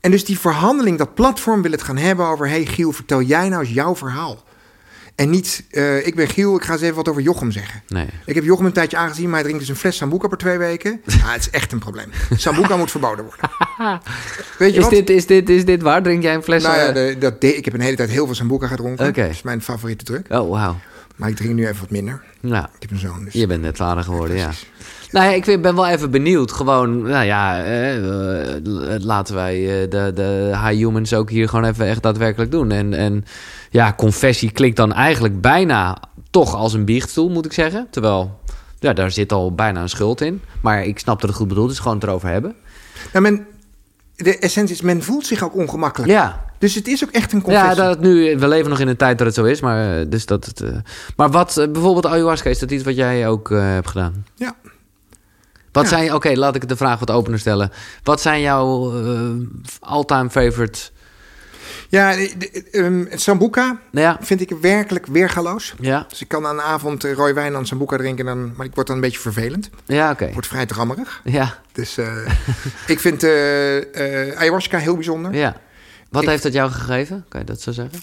En dus die verhandeling, dat platform wil het gaan hebben over... hey Giel, vertel jij nou eens jouw verhaal. En niet, eh, ik ben Giel, ik ga eens even wat over Jochem zeggen. Nee. Ik heb Jochem een tijdje aangezien, maar hij drinkt dus een fles Sambuca per twee weken. Ja, [laughs] het is echt een probleem. Sambuca moet verboden worden. [laughs] Weet je Is wat? dit, is, dit, is dit waar? Drink jij een fles? nou ja, eh, de, dat ik heb een hele tijd heel veel Sambuca gedronken. Oké. Dat is mijn favoriete druk. Oh, wauw. Maar ik drink nu even wat minder. Nou, Ik heb een zoon, dus... je bent net vader geworden, ja. Nou ja, ik vind- ben wel even benieuwd. Gewoon, nou ja, eh, eh, laten wij eh, de, de high humans ook hier gewoon even echt daadwerkelijk doen. En, en ja, confessie klinkt dan eigenlijk bijna toch als een biechtstoel, moet ik zeggen. Terwijl, ja, daar zit al bijna een schuld in. Maar ik snap dat het goed bedoeld is, gewoon het erover hebben. Nou, men, de essentie is, men voelt zich ook ongemakkelijk. Ja, Dus het is ook echt een confessie. ja dat nu, we leven nog in een tijd dat het zo is. Maar, eh, dus dat het, eh, maar wat, eh, bijvoorbeeld ayahuasca, is dat iets wat jij ook hebt gedaan? Ja. Wat Ja. zijn, oké, laat ik de vraag wat opener stellen. Wat zijn jouw all-time favorite? Ja, het Sambuca ja, vind ik werkelijk weergaloos. ja, Dus ik kan aan de avond rode wijn aan Sambuca drinken, dan, maar ik word dan een beetje vervelend. ja, oké. Ik word vrij drammerig. Ja, Dus [laughs] ik vind ayahuasca heel bijzonder. ja. Wat Ik- heeft dat jou gegeven? Kan je dat zo zeggen?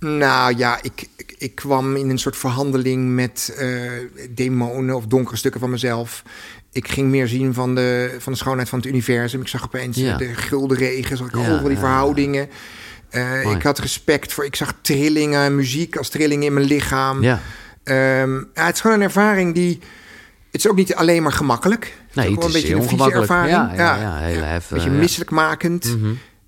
Nou ja, ik, ik, ik kwam in een soort verhandeling met eh, demonen of donkere stukken van mezelf. Ik ging meer zien van de, van de schoonheid van het universum. Ik zag opeens Ja. eh, de gulden regen, zag ik Ja, overal die verhoudingen. Eh, ik had respect voor, ik zag trillingen, muziek als trillingen in mijn lichaam. Ja. Ehm, ja, het is gewoon een ervaring die... Het is ook niet alleen maar gemakkelijk. Het Nee, is het is een beetje een vieze ervaring. Ja, ja, ja, heel Een heftig, beetje misselijkmakend.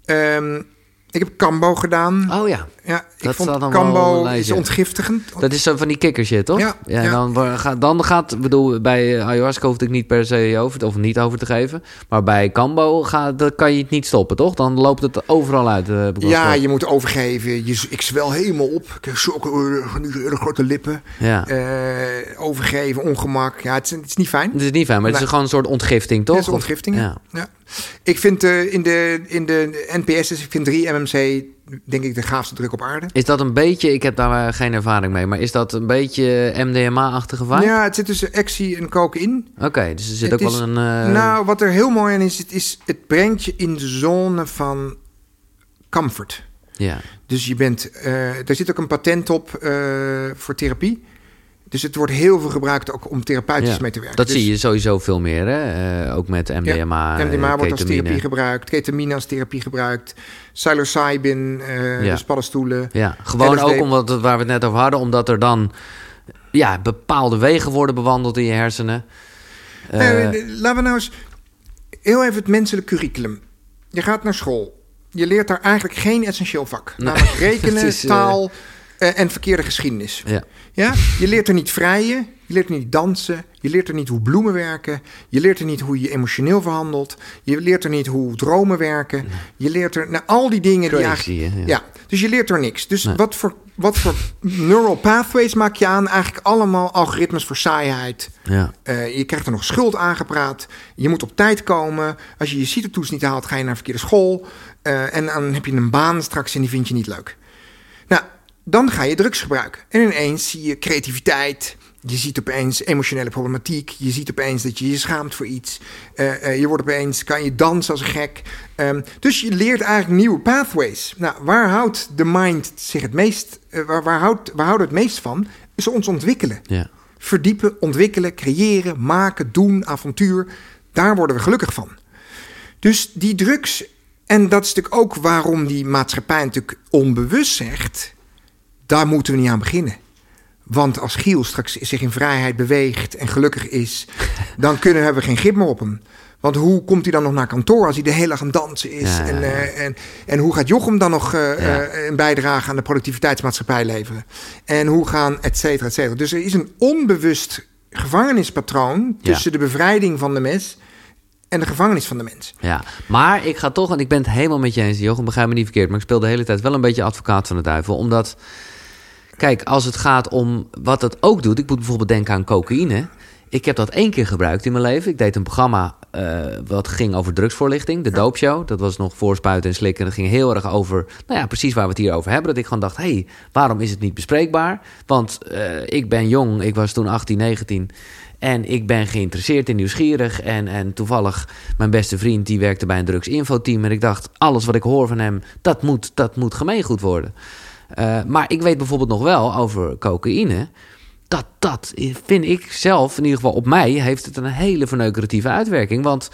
Ehm, ik heb kambo gedaan. Oh ja, Ja, ik Dat vond dan een is ontgiftigend. dat is zo van die kikkershit, toch? Ja, en ja. Dan, wa- gaat- dan gaat, bedoel, bij ayahuasca hoeft ik niet per se over, of niet over te geven. Maar bij Cambo gaat, dat kan je het niet stoppen, toch? Dan loopt het overal uit. eh, Ja, je moet overgeven. Je, ik zwel helemaal op. Ik heb zulke eh, hele grote lippen. ja. Eh, overgeven, ongemak. Ja, het is, het is niet fijn. Het is niet fijn, maar het is Nee. gewoon een soort ontgifting, toch? Het is ontgifting. Ja. Ja. Ik vind eh, in, de, in de NPS, dus ik vind 3 MMC, denk ik, de gaafste druk op aarde. Is dat een beetje, ik heb daar eh, geen ervaring mee, maar is dat een beetje MDMA-achtige vibe? Ja, het zit tussen ecstasy en cocaïne. Oké, dus er zit Het ook is- wel een... eh, Nou, wat er heel mooi aan is, het, is, het brengt je in de zone van comfort. Ja, Dus je bent, eh er zit ook een patent op voor therapie. Dus het wordt heel veel gebruikt ook om therapeutisch Ja, mee te werken. dat Dus zie je sowieso veel meer, hè? Eh, ook met MDMA, MDMA wordt als therapie gebruikt, ketamine als therapie gebruikt, psilocybin, eh Ja. dus paddenstoelen. Ja, gewoon LSD. ook omdat waar we het net over hadden, omdat er dan ja, bepaalde wegen worden bewandeld in je hersenen. Eh, laten we nou eens heel even het menselijk curriculum. Je gaat naar school. Je leert daar eigenlijk geen essentieel vak. Nee. Namelijk [laughs] rekenen, is, taal eh, en verkeerde geschiedenis. ja. Ja? Je leert er niet vrijen, je leert er niet dansen, je leert er niet hoe bloemen werken, je leert er niet hoe je emotioneel verhandelt, je leert er niet hoe dromen werken, je leert er nou, al die dingen die Crazy, eigenlijk. hè? Ja. Ja. dus je leert er niks. Dus Nee. wat, voor, wat voor neural pathways maak je aan? Eigenlijk allemaal algoritmes voor saaiheid. Ja. Eh, je krijgt er nog schuld aangepraat. Je moet op tijd komen. Als je je CITO-toets niet haalt, ga je naar een verkeerde school. Eh, en dan heb je een baan straks en die vind je niet leuk. Dan ga je drugs gebruiken. En ineens zie je creativiteit. Je ziet opeens emotionele problematiek. Je ziet opeens dat je je schaamt voor iets. Eh, eh, je wordt opeens, kan je dansen als een gek. Ehm, dus je leert eigenlijk nieuwe pathways. Nou, waar houdt de mind zich het meest, eh, waar, waar, houdt, waar het meest van? Is ons ontwikkelen Ja. verdiepen, ontwikkelen, creëren, maken, doen, avontuur. Daar worden we gelukkig van. Dus die drugs, en dat is natuurlijk ook waarom die maatschappij natuurlijk onbewust zegt: daar moeten we niet aan beginnen. Want als Giel straks zich in vrijheid beweegt en gelukkig is, [laughs] dan kunnen, hebben we geen grip meer op hem. Want hoe komt hij dan nog naar kantoor als hij de hele dag aan het dansen is? Ja, ja, En, eh, en, en hoe gaat Jochem dan nog eh, eh, een bijdrage aan de productiviteitsmaatschappij leveren? En hoe gaan, et cetera, et cetera. Dus er is een onbewust gevangenispatroon tussen de bevrijding van de mens en de gevangenis van de mens. Ja, maar ik ga toch, en ik ben het helemaal met je eens, Jochem, begrijp me niet verkeerd, maar ik speel de hele tijd wel een beetje advocaat van de duivel, omdat, kijk, als het gaat om wat het ook doet, ik moet bijvoorbeeld denken aan cocaïne. Ik heb dat één keer gebruikt in mijn leven. Ik deed een programma eh, wat ging over drugsvoorlichting, de doopshow. Dat was nog voorspuiten en slikken. Dat ging heel erg over, nou ja, precies waar we het hier over hebben. Dat ik gewoon dacht, hé, hey, waarom is het niet bespreekbaar? Want eh, ik ben jong, ik was toen 18, 19... En ik ben geïnteresseerd en nieuwsgierig. En, en toevallig, mijn beste vriend, die werkte bij een drugsinfoteam. En ik dacht, alles wat ik hoor van hem, dat moet, dat moet gemeengoed worden. Eh, maar ik weet bijvoorbeeld nog wel over cocaïne. Dat, dat vind ik zelf, in ieder geval op mij, heeft het een hele verneukeratieve uitwerking. Want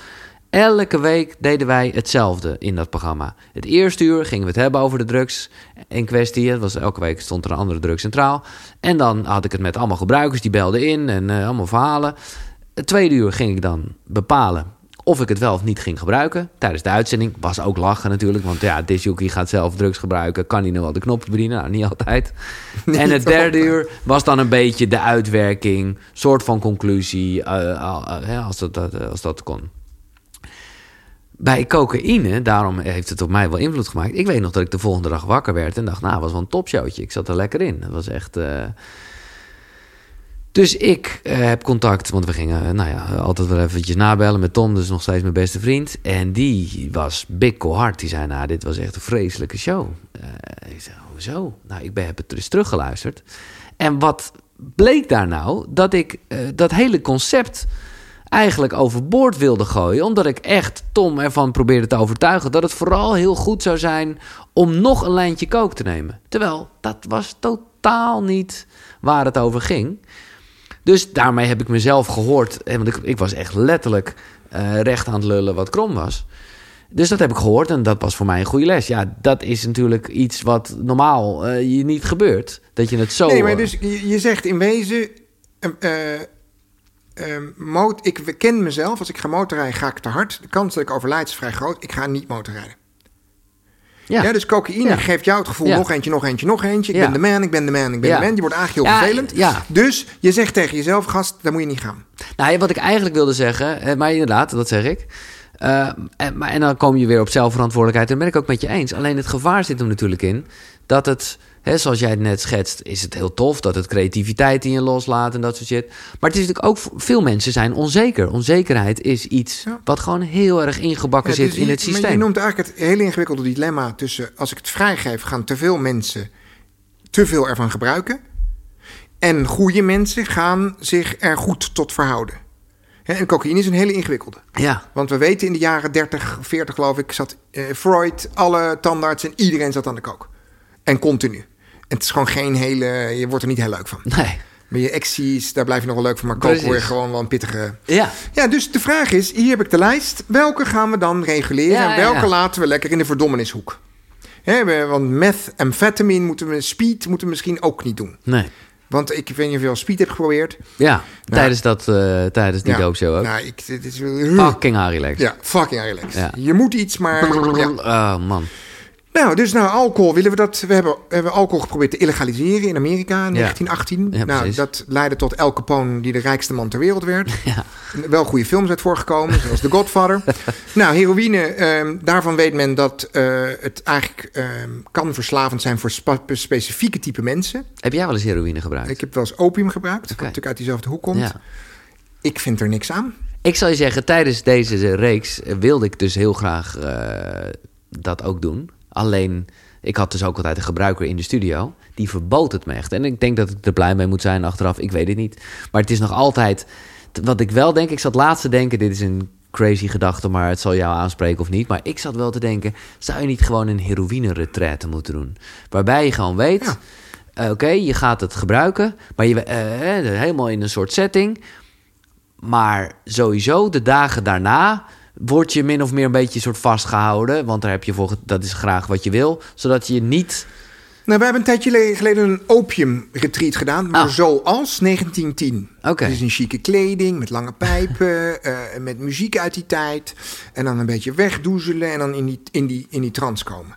elke week deden wij hetzelfde in dat programma. Het eerste uur gingen we het hebben over de drugs in kwestie. Was, elke week stond er een andere drug centraal. En dan had ik het met allemaal gebruikers, die belden in en eh, allemaal verhalen. Het tweede uur ging ik dan bepalen of ik het wel of niet ging gebruiken. Tijdens de uitzending was ook lachen natuurlijk. Want ja, Disjockey gaat zelf drugs gebruiken. Kan hij nou wel de knoppen bedienen? Nou, niet altijd. [laughs] en het derde uur was dan een beetje de uitwerking. Soort van conclusie. eh, eh, als, dat, dat, als dat kon. Bij cocaïne, daarom heeft het op mij wel invloed gemaakt. Ik weet nog dat ik de volgende dag wakker werd en dacht, nou, was wel een topshowtje. Ik zat er lekker in. Dat was echt. Dus ik eh, heb contact, want we gingen, eh, nou ja, altijd wel eventjes nabellen met Tom, dus nog steeds mijn beste vriend. En die was bikkel hard. Die zei, nou, dit was echt een vreselijke show. Eh, ik zei, hoezo? Nou, ik ben, heb het dus teruggeluisterd. En wat bleek daar nou? Dat ik dat hele concept eigenlijk overboord wilde gooien. Omdat ik echt Tom ervan probeerde te overtuigen dat het vooral heel goed zou zijn om nog een lijntje kook te nemen. Terwijl dat was totaal niet waar het over ging. Dus daarmee heb ik mezelf gehoord. eh, Want ik, ik was echt letterlijk eh, recht aan het lullen wat krom was. Dus dat heb ik gehoord en dat was voor mij een goede les. Ja, dat is natuurlijk iets wat normaal eh, je niet gebeurt. Dat je het zo... Nee, maar eh, dus je, je zegt in wezen... eh, eh, eh, mot- ik ken mezelf, als ik ga motorrijden ga ik te hard. De kans dat ik overlijd is vrij groot. Ik ga niet motorrijden. Ja, ja. dus cocaïne Ja. geeft jou het gevoel, nog eentje, nog eentje, nog eentje. Ik ben de man, ik ben de man, ik ben de man. Je wordt eigenlijk heel vervelend. Dus je zegt tegen jezelf, gast, daar moet je niet gaan. Nou, wat ik eigenlijk wilde zeggen, eh, maar inderdaad, dat zeg ik. Eh, en, maar, en dan kom je weer op zelfverantwoordelijkheid. En ben ik ook met je eens. Alleen het gevaar zit hem natuurlijk in dat het, zoals jij het net schetst, is het heel tof dat het creativiteit in je loslaat en dat soort shit. Maar het is natuurlijk ook, veel mensen zijn onzeker. Onzekerheid is iets Ja. wat gewoon heel erg ingebakken Ja, zit dus in je- het Maar je systeem. noemt eigenlijk het hele ingewikkelde dilemma tussen... als ik het vrijgeef, gaan te veel mensen te veel ervan gebruiken... en goede mensen gaan zich er goed tot verhouden. En cocaïne is een hele ingewikkelde. Ja, Want we weten in de jaren 30, 40 geloof ik... zat eh, Freud, alle tandartsen, iedereen zat aan de kook. En continu. Het is gewoon geen hele... je wordt er niet heel leuk van. nee. Maar je acties, daar blijf je nog wel leuk van... maar koken word je gewoon wel een pittige... Ja, Ja, dus de vraag is, hier heb ik de lijst. Welke gaan we dan reguleren Ja, en welke ja, ja. laten we lekker in de verdommenishoek? Hè, we- want meth, amfetamine moeten we, speed moeten we misschien ook niet doen. nee. Want ik weet niet of je al speed hebt geprobeerd. Ja, tijdens, dat, eh, tijdens die Ja. doopshow ook. Nou, ik, dit is, Fucking Harry Lex. Ja, fucking relax. Ja. Je moet iets, maar... Ja. [laughs] Oh, man. Nou, dus nou, alcohol willen we dat... We hebben, we hebben alcohol geprobeerd te illegaliseren in Amerika in Ja. 1918. Ja, nou, dat leidde tot El Capone, die de rijkste man ter wereld werd. [laughs] Ja. Wel goede films uit voorgekomen, zoals The Godfather. [laughs] nou, heroïne, ehm, daarvan weet men dat eh, het eigenlijk ehm, kan verslavend zijn voor specifieke type mensen. Heb jij wel eens heroïne gebruikt? Ik heb wel eens opium gebruikt, wat Oké. natuurlijk uit diezelfde hoek komt. Ja. Ik vind er niks aan. Ik zal je zeggen, tijdens deze reeks wilde ik dus heel graag eh, dat ook doen. Alleen, ik had dus ook altijd een gebruiker in de studio. Die verbood het me echt. En ik denk dat ik er blij mee moet zijn achteraf. Ik weet het niet. Maar het is nog altijd... Wat ik wel denk, ik zat laatst te denken... Dit is een crazy gedachte, maar het zal jou aanspreken of niet. Maar ik zat wel te denken... Zou je niet gewoon een heroïne-retraite moeten doen? Waarbij je gewoon weet... Ja. eh, Oké, je gaat het gebruiken, maar je, eh, helemaal in een soort setting. Maar sowieso, de dagen daarna word je min of meer een beetje soort vastgehouden. Want daar heb je voor, dat is graag wat je wil. Zodat je niet. Nou, we hebben een tijdje le- geleden een opium-retreat gedaan, maar Ah. zoals 1910. Oké. Dus in chique kleding, met lange pijpen, [laughs] eh, met muziek uit die tijd. En dan een beetje wegdoezelen en dan in die, in die, in die trance komen.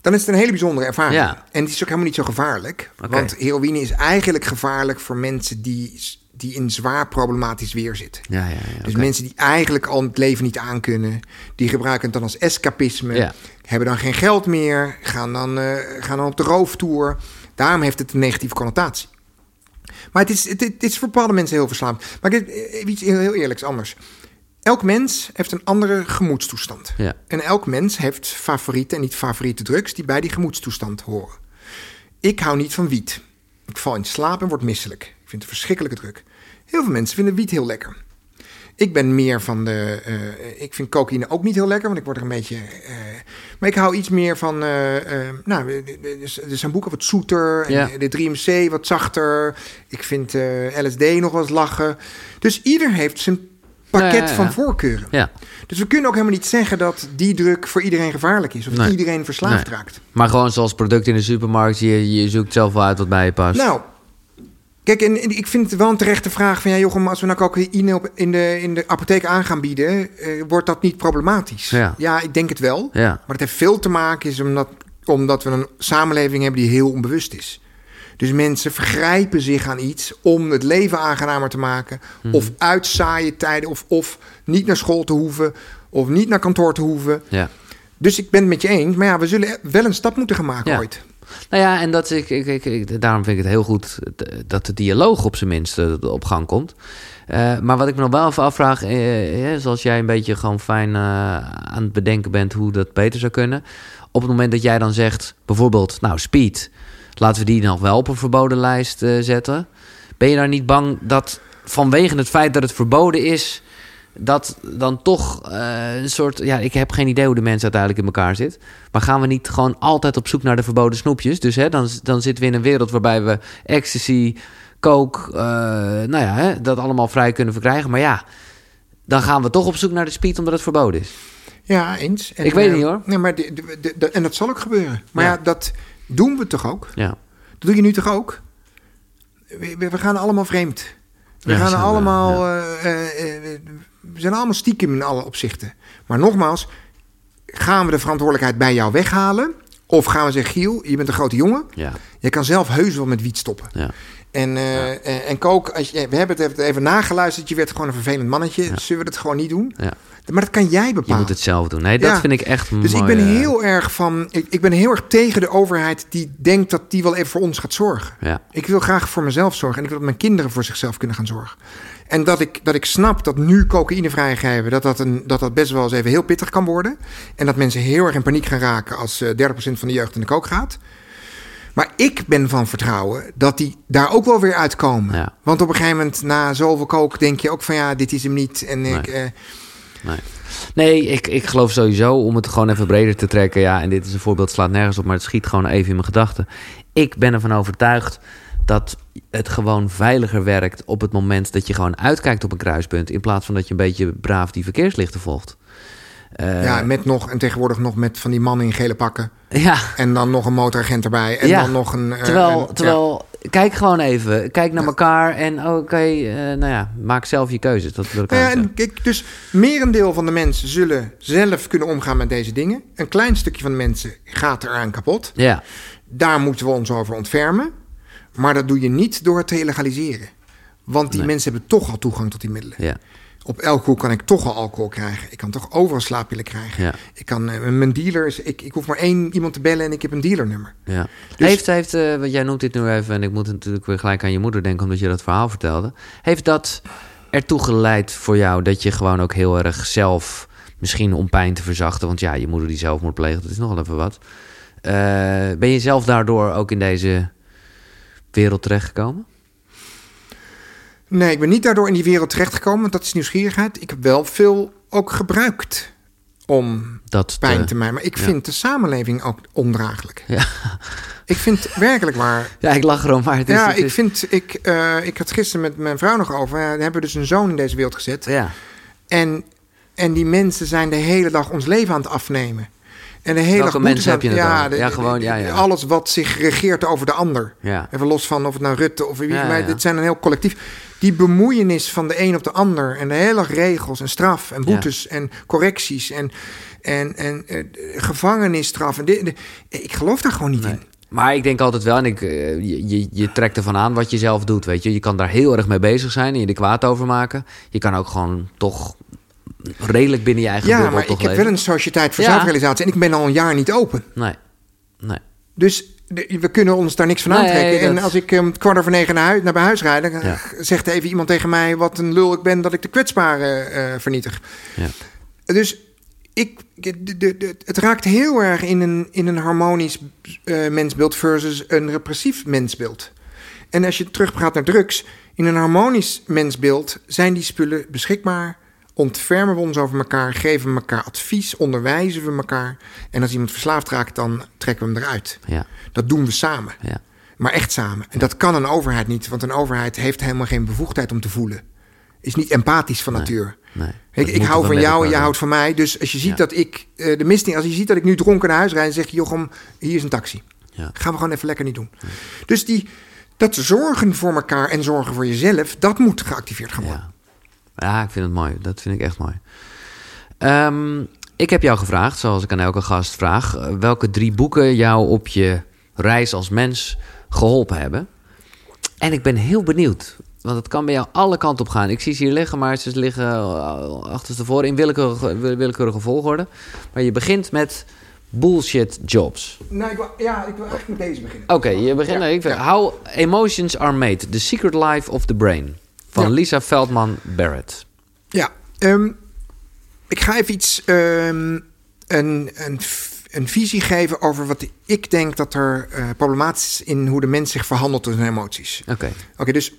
Dan is het een hele bijzondere ervaring. Ja. En het is ook helemaal niet zo gevaarlijk. Want heroïne is eigenlijk gevaarlijk voor mensen die, die in zwaar problematisch weer zitten. Ja, ja, ja. Dus mensen die eigenlijk al het leven niet aankunnen, die gebruiken het dan als escapisme, hebben dan geen geld meer, gaan dan, eh, gaan dan op de rooftour. Daarom heeft het een negatieve connotatie. Maar het is, het, het is voor bepaalde mensen heel verslavend. Maar ik- eh, iets heel, heel eerlijks anders. Elk mens heeft een andere gemoedstoestand. En elk mens heeft favoriete en niet favoriete drugs die bij die gemoedstoestand horen. Ik hou niet van wiet. Ik val in slaap en word misselijk. Vind het verschrikkelijke druk. Heel veel mensen vinden wiet heel lekker. Ik ben meer van de. eh, ik vind cocaïne ook niet heel lekker, want ik word er een beetje. eh, maar ik hou iets meer van. eh, nou, er- zijn boeken wat zoeter. Ja. En de 3MC wat zachter. Ik vind LSD nog wel eens lachen. Dus ieder heeft zijn pakket Ja, ja, ja. van voorkeuren. Ja. Dus we kunnen ook helemaal niet zeggen dat die druk voor iedereen gevaarlijk is. Of Nee. iedereen verslaafd Nee. raakt. Maar gewoon zoals product in de supermarkt. Je, je zoekt zelf wel uit wat bij je past. Nou, Kijk, en, en ik vind het wel een terechte vraag van... ja, Jochem, als we nou cocaïne op, in, de, in de apotheek aan gaan bieden... eh, wordt dat niet problematisch? Ja. ik denk het wel. Ja. Maar het heeft veel te maken is omdat, omdat we een samenleving hebben die heel onbewust is. Dus mensen vergrijpen zich aan iets om het leven aangenamer te maken. Mhm. Of uitzaaien tijden, of, of niet naar school te hoeven, of niet naar kantoor te hoeven. Ja. Dus ik ben het met je eens, maar ja, we zullen wel een stap moeten gaan maken Ja. ooit. Nou ja, en dat, ik, ik, ik, daarom vind ik het heel goed dat de dialoog op zijn minst eh, op gang komt. Eh, maar wat ik me nog wel even afvraag, eh, eh, zoals jij een beetje gewoon fijn aan het bedenken bent hoe dat beter zou kunnen. Op het moment dat jij dan zegt, bijvoorbeeld, nou, speed, laten we die nog wel op een verboden lijst zetten. Ben je daar niet bang dat vanwege het feit dat het verboden is, dat dan toch eh, een soort... Ja, ik heb geen idee hoe de mens uiteindelijk in elkaar zit. Maar gaan we niet gewoon altijd op zoek naar de verboden snoepjes? Dus hè, dan, dan zitten we in een wereld waarbij we ecstasy, coke... eh, nou ja, hè, dat allemaal vrij kunnen verkrijgen. Maar ja, dan gaan we toch op zoek naar de speed omdat het verboden is. Ja, eens. En, Ik weet het eh, niet, hoor. Nee, maar de- de- de- de- en dat zal ook gebeuren. Maar Ja. ja. dat doen we toch ook? Ja, Dat doe je nu toch ook? We, we- gaan allemaal vreemd. We Ja, gaan we, allemaal. We zijn allemaal stiekem in alle opzichten. Maar nogmaals, gaan we de verantwoordelijkheid bij jou weghalen? Of gaan we zeggen, Giel, je bent een grote jongen. ja, Je kan zelf heus wel met wiet stoppen. ja. En, eh, en kook, als je, we hebben het even- nageluisterd. Je werd gewoon een vervelend mannetje. Zullen we dat gewoon niet doen? ja. Maar dat kan jij Je bepalen. moet het zelf doen. Nee, dat vind ik echt Dus mooi. ik ben eh, heel erg van. Ik, ik ben heel erg tegen de overheid die denkt dat die wel even voor ons gaat zorgen. Ja, Ik wil graag voor mezelf zorgen en ik wil dat mijn kinderen voor zichzelf kunnen gaan zorgen. En dat ik, dat ik snap dat nu cocaïne vrijgeven, dat dat, een, dat dat best wel eens even heel pittig kan worden. En dat mensen heel erg in paniek gaan raken als eh 30% van de jeugd in de kook gaat. Maar ik ben van vertrouwen dat die daar ook wel weer uitkomen. Ja. Want op een gegeven moment, na zoveel kook, denk je ook van ja, dit is hem niet. En ik, Nee. eh, Nee, nee ik, ik geloof sowieso om het gewoon even breder te trekken. Ja, en dit is een voorbeeld, slaat nergens op, maar het schiet gewoon even in mijn gedachten. Ik ben ervan overtuigd dat het gewoon veiliger werkt op het moment dat je gewoon uitkijkt op een kruispunt. In plaats van dat je een beetje braaf die verkeerslichten volgt. Eh, ja, met nog, en tegenwoordig nog met van die mannen in gele pakken. ja, En dan nog een motoragent erbij. En Ja. dan nog een. eh, terwijl, een- terwijl kijk gewoon even. Kijk naar elkaar en oké, eh, nou ja, maak zelf je keuzes. Dat wil ik Nou ja, en kijk, dus merendeel van de mensen zullen zelf kunnen omgaan met deze dingen. Een klein stukje van de mensen gaat eraan kapot. Ja, Daar moeten we ons over ontfermen. Maar dat doe je niet door het te illegaliseren. Want die Nee. mensen hebben toch al toegang tot die middelen. ja, Op elke hoek kan ik toch al alcohol krijgen. Ik kan toch overal slaappillen krijgen. Ja. Ik kan, eh, mijn dealer is, ik, ik hoef maar één iemand te bellen en ik heb een dealernummer. ja. Dus- heeft, heeft eh, want jij noemt dit nu even en ik moet natuurlijk weer gelijk aan je moeder denken omdat je dat verhaal vertelde. Heeft dat ertoe geleid voor jou dat je gewoon ook heel erg zelf, misschien om pijn te verzachten, want ja, je moeder die zelfmoord pleegt, dat is nogal even wat. Eh, ben je zelf daardoor ook in deze wereld terechtgekomen? Nee, ik ben niet daardoor in die wereld terechtgekomen, want dat is nieuwsgierigheid. Ik heb wel veel ook gebruikt om Dat pijn te- te mij. Maar ik ja. vind de samenleving ook ondraaglijk. Ja. Ik vind werkelijk waar. [laughs] ja, ik lach erom, maar het is... ja, het ik vind. Ik, eh, ik had gisteren met mijn vrouw nog over. Ja, we hebben dus een zoon in deze wereld gezet. Ja, En, en die mensen zijn de hele dag ons leven aan het afnemen. En de hele Welke mensen heb je het ja, de- Ja, gewoon, ja, ja. Alles wat zich regeert over de ander. ja, Even los van of het nou Rutte of wie. Ja, maar dit zijn een heel collectief. Die bemoeienis van de een op de ander. En de hele regels en straf en boetes en correcties en, en, en eh, gevangenisstraf. En dit- ik geloof daar gewoon niet Nee. in. Maar ik denk altijd wel, en ik, eh, je, je, je trekt ervan aan wat je zelf doet, weet je. Je kan daar heel erg mee bezig zijn en je er kwaad over maken. Je kan ook gewoon toch redelijk binnen je eigen Ja, bubbel maar toch ik heb leven. wel een sociëteit voor Ja. zelfrealisatie. En ik ben al een jaar niet open. Nee, nee. Dus we kunnen ons daar niks van Nee, aantrekken. En als ik om kwart over negen naar, huis, naar huis rijd... dan Ja. zegt even iemand tegen mij... wat een lul ik ben dat ik de kwetsbaren eh, vernietig. Ja. Dus ik, de, de, de- het raakt heel erg in een, in een harmonisch eh, mensbeeld... versus een repressief mensbeeld. En als je terugpraat naar drugs... in een harmonisch mensbeeld zijn die spullen beschikbaar... ontfermen we ons over elkaar, geven we elkaar advies... onderwijzen we elkaar. En als iemand verslaafd raakt, dan trekken we hem eruit. Ja, Dat doen we samen. ja. Maar echt samen. En dat kan een overheid niet, want een overheid heeft helemaal geen bevoegdheid om te voelen. Is niet empathisch van natuur. Nee. Ik, ik hou van jou en doen. houdt van mij. Dus als je ziet Ja. dat ik eh, de mist niet, als je ziet dat ik nu dronken naar huis rijd, zeg je Jochem, hier is een taxi. Ja. Gaan we gewoon even lekker niet doen. Dus die, dat zorgen voor elkaar en zorgen voor jezelf, dat moet geactiveerd gaan worden. Ja. ik vind het mooi. Dat vind ik echt mooi. Ehm, ik heb jou gevraagd, zoals ik aan elke gast vraag, eh, welke drie boeken jou op je reis als mens geholpen hebben. En ik ben heel benieuwd, want het kan bij jou alle kanten op gaan. Ik zie ze hier liggen, maar ze liggen eh, achterstevoren in willekeurige, willekeurige volgorde. Maar je begint met bullshit jobs. Nou, ik wil, ja, ik wil eigenlijk met deze beginnen. Oké, je begint. Ja, ik vind, ja. How Emotions Are Made: The Secret Life of the Brain van Ja. Lisa Veldman Barrett. Ja, ehm, ik ga even iets, ehm, een, een, een visie geven over wat ik denk dat er eh, problematisch is in hoe de mens zich verhandelt tot zijn emoties. Oké. Oké, dus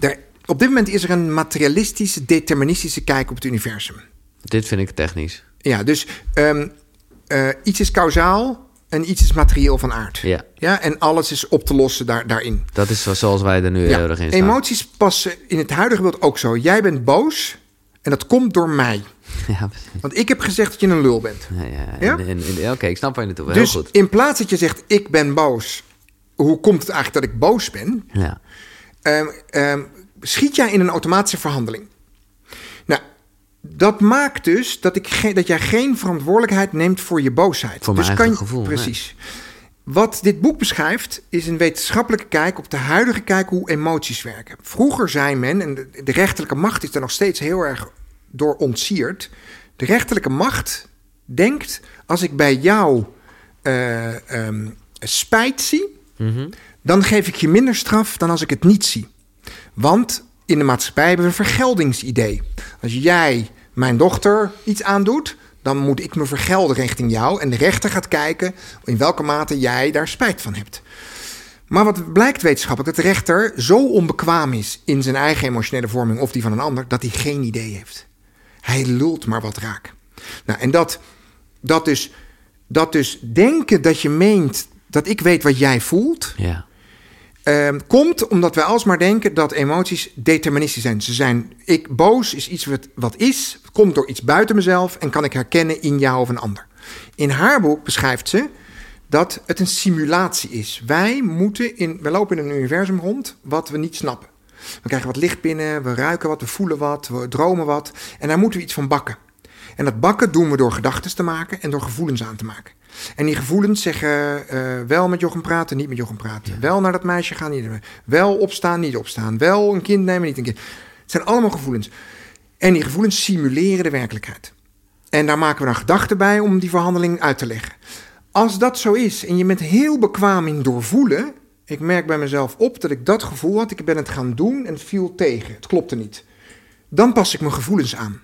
er, op dit moment is er een materialistische, deterministische kijk op het universum. Dit vind ik technisch. Ja, dus ehm, eh, iets is kausaal en iets is materieel van aard. Ja. Ja, en alles is op te lossen daar, daarin. Dat is zo- zoals wij er nu Ja, heel erg in staan. Emoties passen in het huidige beeld ook zo. Jij bent boos en dat komt door mij. [laughs] Ja, precies. Want ik heb gezegd dat je een lul bent. Ja, ja. Ja? Oké, ik snap waar je naartoe dus Heel goed. in plaats dat je zegt ik ben boos, hoe komt het eigenlijk dat ik boos ben? Ja. Ehm, ehm, schiet jij in een automatische verhandeling. Nou, dat maakt dus dat, ik dat jij geen verantwoordelijkheid neemt voor je boosheid. Voor dus kan je- gevoel, nee. Precies. Wat dit boek beschrijft, is een wetenschappelijke kijk op de huidige kijk hoe emoties werken. Vroeger zei men, en de, de rechterlijke macht is er nog steeds heel erg door ontsierd. De rechterlijke macht denkt, als ik bij jou eh, ehm, spijt zie, Mhm. dan geef ik je minder straf dan als ik het niet zie. Want in de maatschappij hebben we een vergeldingsidee. Als jij mijn dochter iets aandoet, dan moet ik me vergelden richting jou. En de rechter gaat kijken in welke mate jij daar spijt van hebt. Maar wat blijkt wetenschappelijk, dat de rechter zo onbekwaam is in zijn eigen emotionele vorming of die van een ander, dat hij geen idee heeft. Hij lult maar wat raak. Nou, en dat, dat, dus, dat dus denken dat je meent dat ik weet wat jij voelt, Ja. Ehm, komt omdat wij alsmaar denken dat emoties deterministisch zijn. Ze zijn, ik boos is iets wat, wat is, komt door iets buiten mezelf en kan ik herkennen in jou of een ander. In haar boek beschrijft ze dat het een simulatie is. Wij moeten in, we lopen in een universum rond wat we niet snappen. We krijgen wat licht binnen, we ruiken wat, we voelen wat, we dromen wat en daar moeten we iets van bakken. En dat bakken doen we door gedachten te maken en door gevoelens aan te maken. En die gevoelens zeggen eh, wel met Jochem praten, niet met Jochem praten. Wel naar dat meisje gaan, niet Wel opstaan, niet opstaan. Wel een kind nemen, niet een kind. Het zijn allemaal gevoelens. En die gevoelens simuleren de werkelijkheid. En daar maken we dan gedachten bij om die verhandeling uit te leggen. Als dat zo is en je bent heel bekwaam in doorvoelen. Ik merk bij mezelf op dat ik dat gevoel had. Ik ben het gaan doen en het viel tegen. Het klopte niet. Dan pas ik mijn gevoelens aan.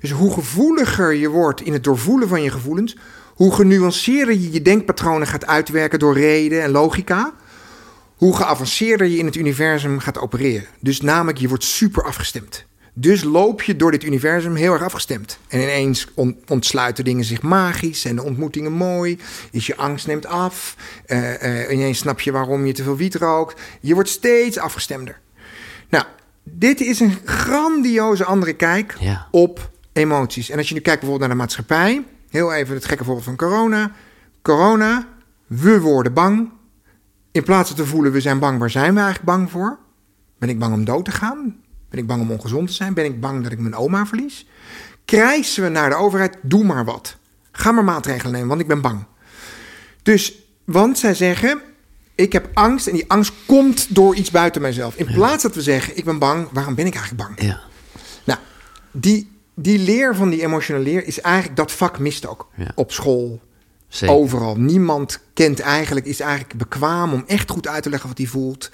Dus hoe gevoeliger je wordt in het doorvoelen van je gevoelens, hoe genuanceerder je je denkpatronen gaat uitwerken door reden en logica, hoe geavanceerder je in het universum gaat opereren. Dus namelijk, je wordt super afgestemd. Dus loop je door dit universum heel erg afgestemd. En ineens on- ontsluiten dingen zich magisch, zijn de ontmoetingen mooi, is je angst neemt af, eh, ineens snap je waarom je te veel wiet rookt. Je wordt steeds afgestemder. Nou, dit is een grandioze andere kijk Ja. op emoties. En als je nu kijkt bijvoorbeeld naar de maatschappij, heel even het gekke voorbeeld van corona. Corona, we worden bang. In plaats van te voelen, we zijn bang, waar zijn we eigenlijk bang voor? Ben ik bang om dood te gaan? Ben ik bang om ongezond te zijn? Ben ik bang dat ik mijn oma verlies? Krijsen we naar de overheid, doe maar wat. Ga maar maatregelen nemen, want ik ben bang. Dus, want zij zeggen, ik heb angst en die angst komt door iets buiten mijzelf. In plaats dat we zeggen, ik ben bang, waarom ben ik eigenlijk bang? Ja. Nou, die, die leer van die emotionele leer is eigenlijk, dat vak mist ook. Ja. Op school, Zeker. overal. Niemand kent eigenlijk, is eigenlijk bekwaam om echt goed uit te leggen wat hij voelt.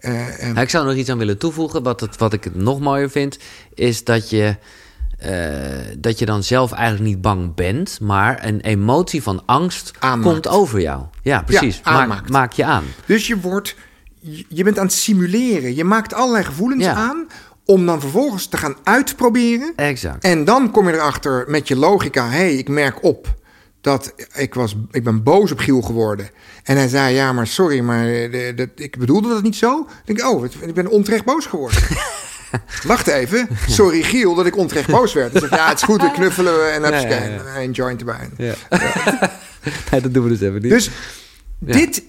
Eh, ik zou nog iets aan willen toevoegen. Wat, het, wat ik het nog mooier vind, is dat je, eh, dat je dan zelf eigenlijk niet bang bent, maar een emotie van angst Aanmaakt. komt over jou. Ja, precies. Ja, maak, je aan. Dus je wordt, je je bent aan het simuleren. Je maakt allerlei gevoelens Ja. aan om dan vervolgens te gaan uitproberen. Exact. En dan kom je erachter met je logica. Hé, hey, ik merk op dat ik, was, ik ben boos op Giel geworden. En hij zei, ja, maar sorry, maar eh, de, de- ik bedoelde dat niet zo. Dan denk ik, oh, ik ben onterecht boos geworden. [laughs] Wacht even. Sorry, Giel, dat ik onterecht boos werd. Dan zeg ik, ja, het is goed, dan knuffelen we en heb Ja, ja, joint erbij. Ja. [laughs] nee, dat doen we dus even niet. Dus dit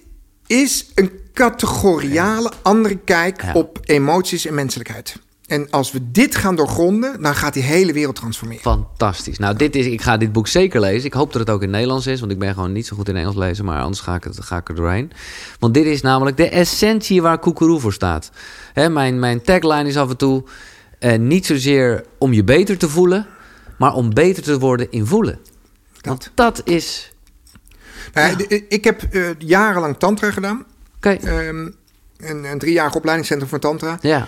is een categoriale andere kijk op emoties en menselijkheid. En als we dit gaan doorgronden, dan gaat die hele wereld transformeren. Fantastisch. Nou, dit is, ik ga dit boek zeker lezen. Ik hoop dat het ook in Nederlands is, want ik ben gewoon niet zo goed in Engels lezen, maar anders ga ik, het, ga ik er doorheen. Want dit is namelijk de essentie waar Koekeroe voor staat. Hè, mijn, mijn tagline is af en toe eh, niet zozeer om je beter te voelen, maar om beter te worden in voelen. Want dat is... Nou, d- Ik heb eh, jarenlang tantra gedaan. Kijk, Ehm, een, een driejarig opleidingscentrum voor tantra. ja,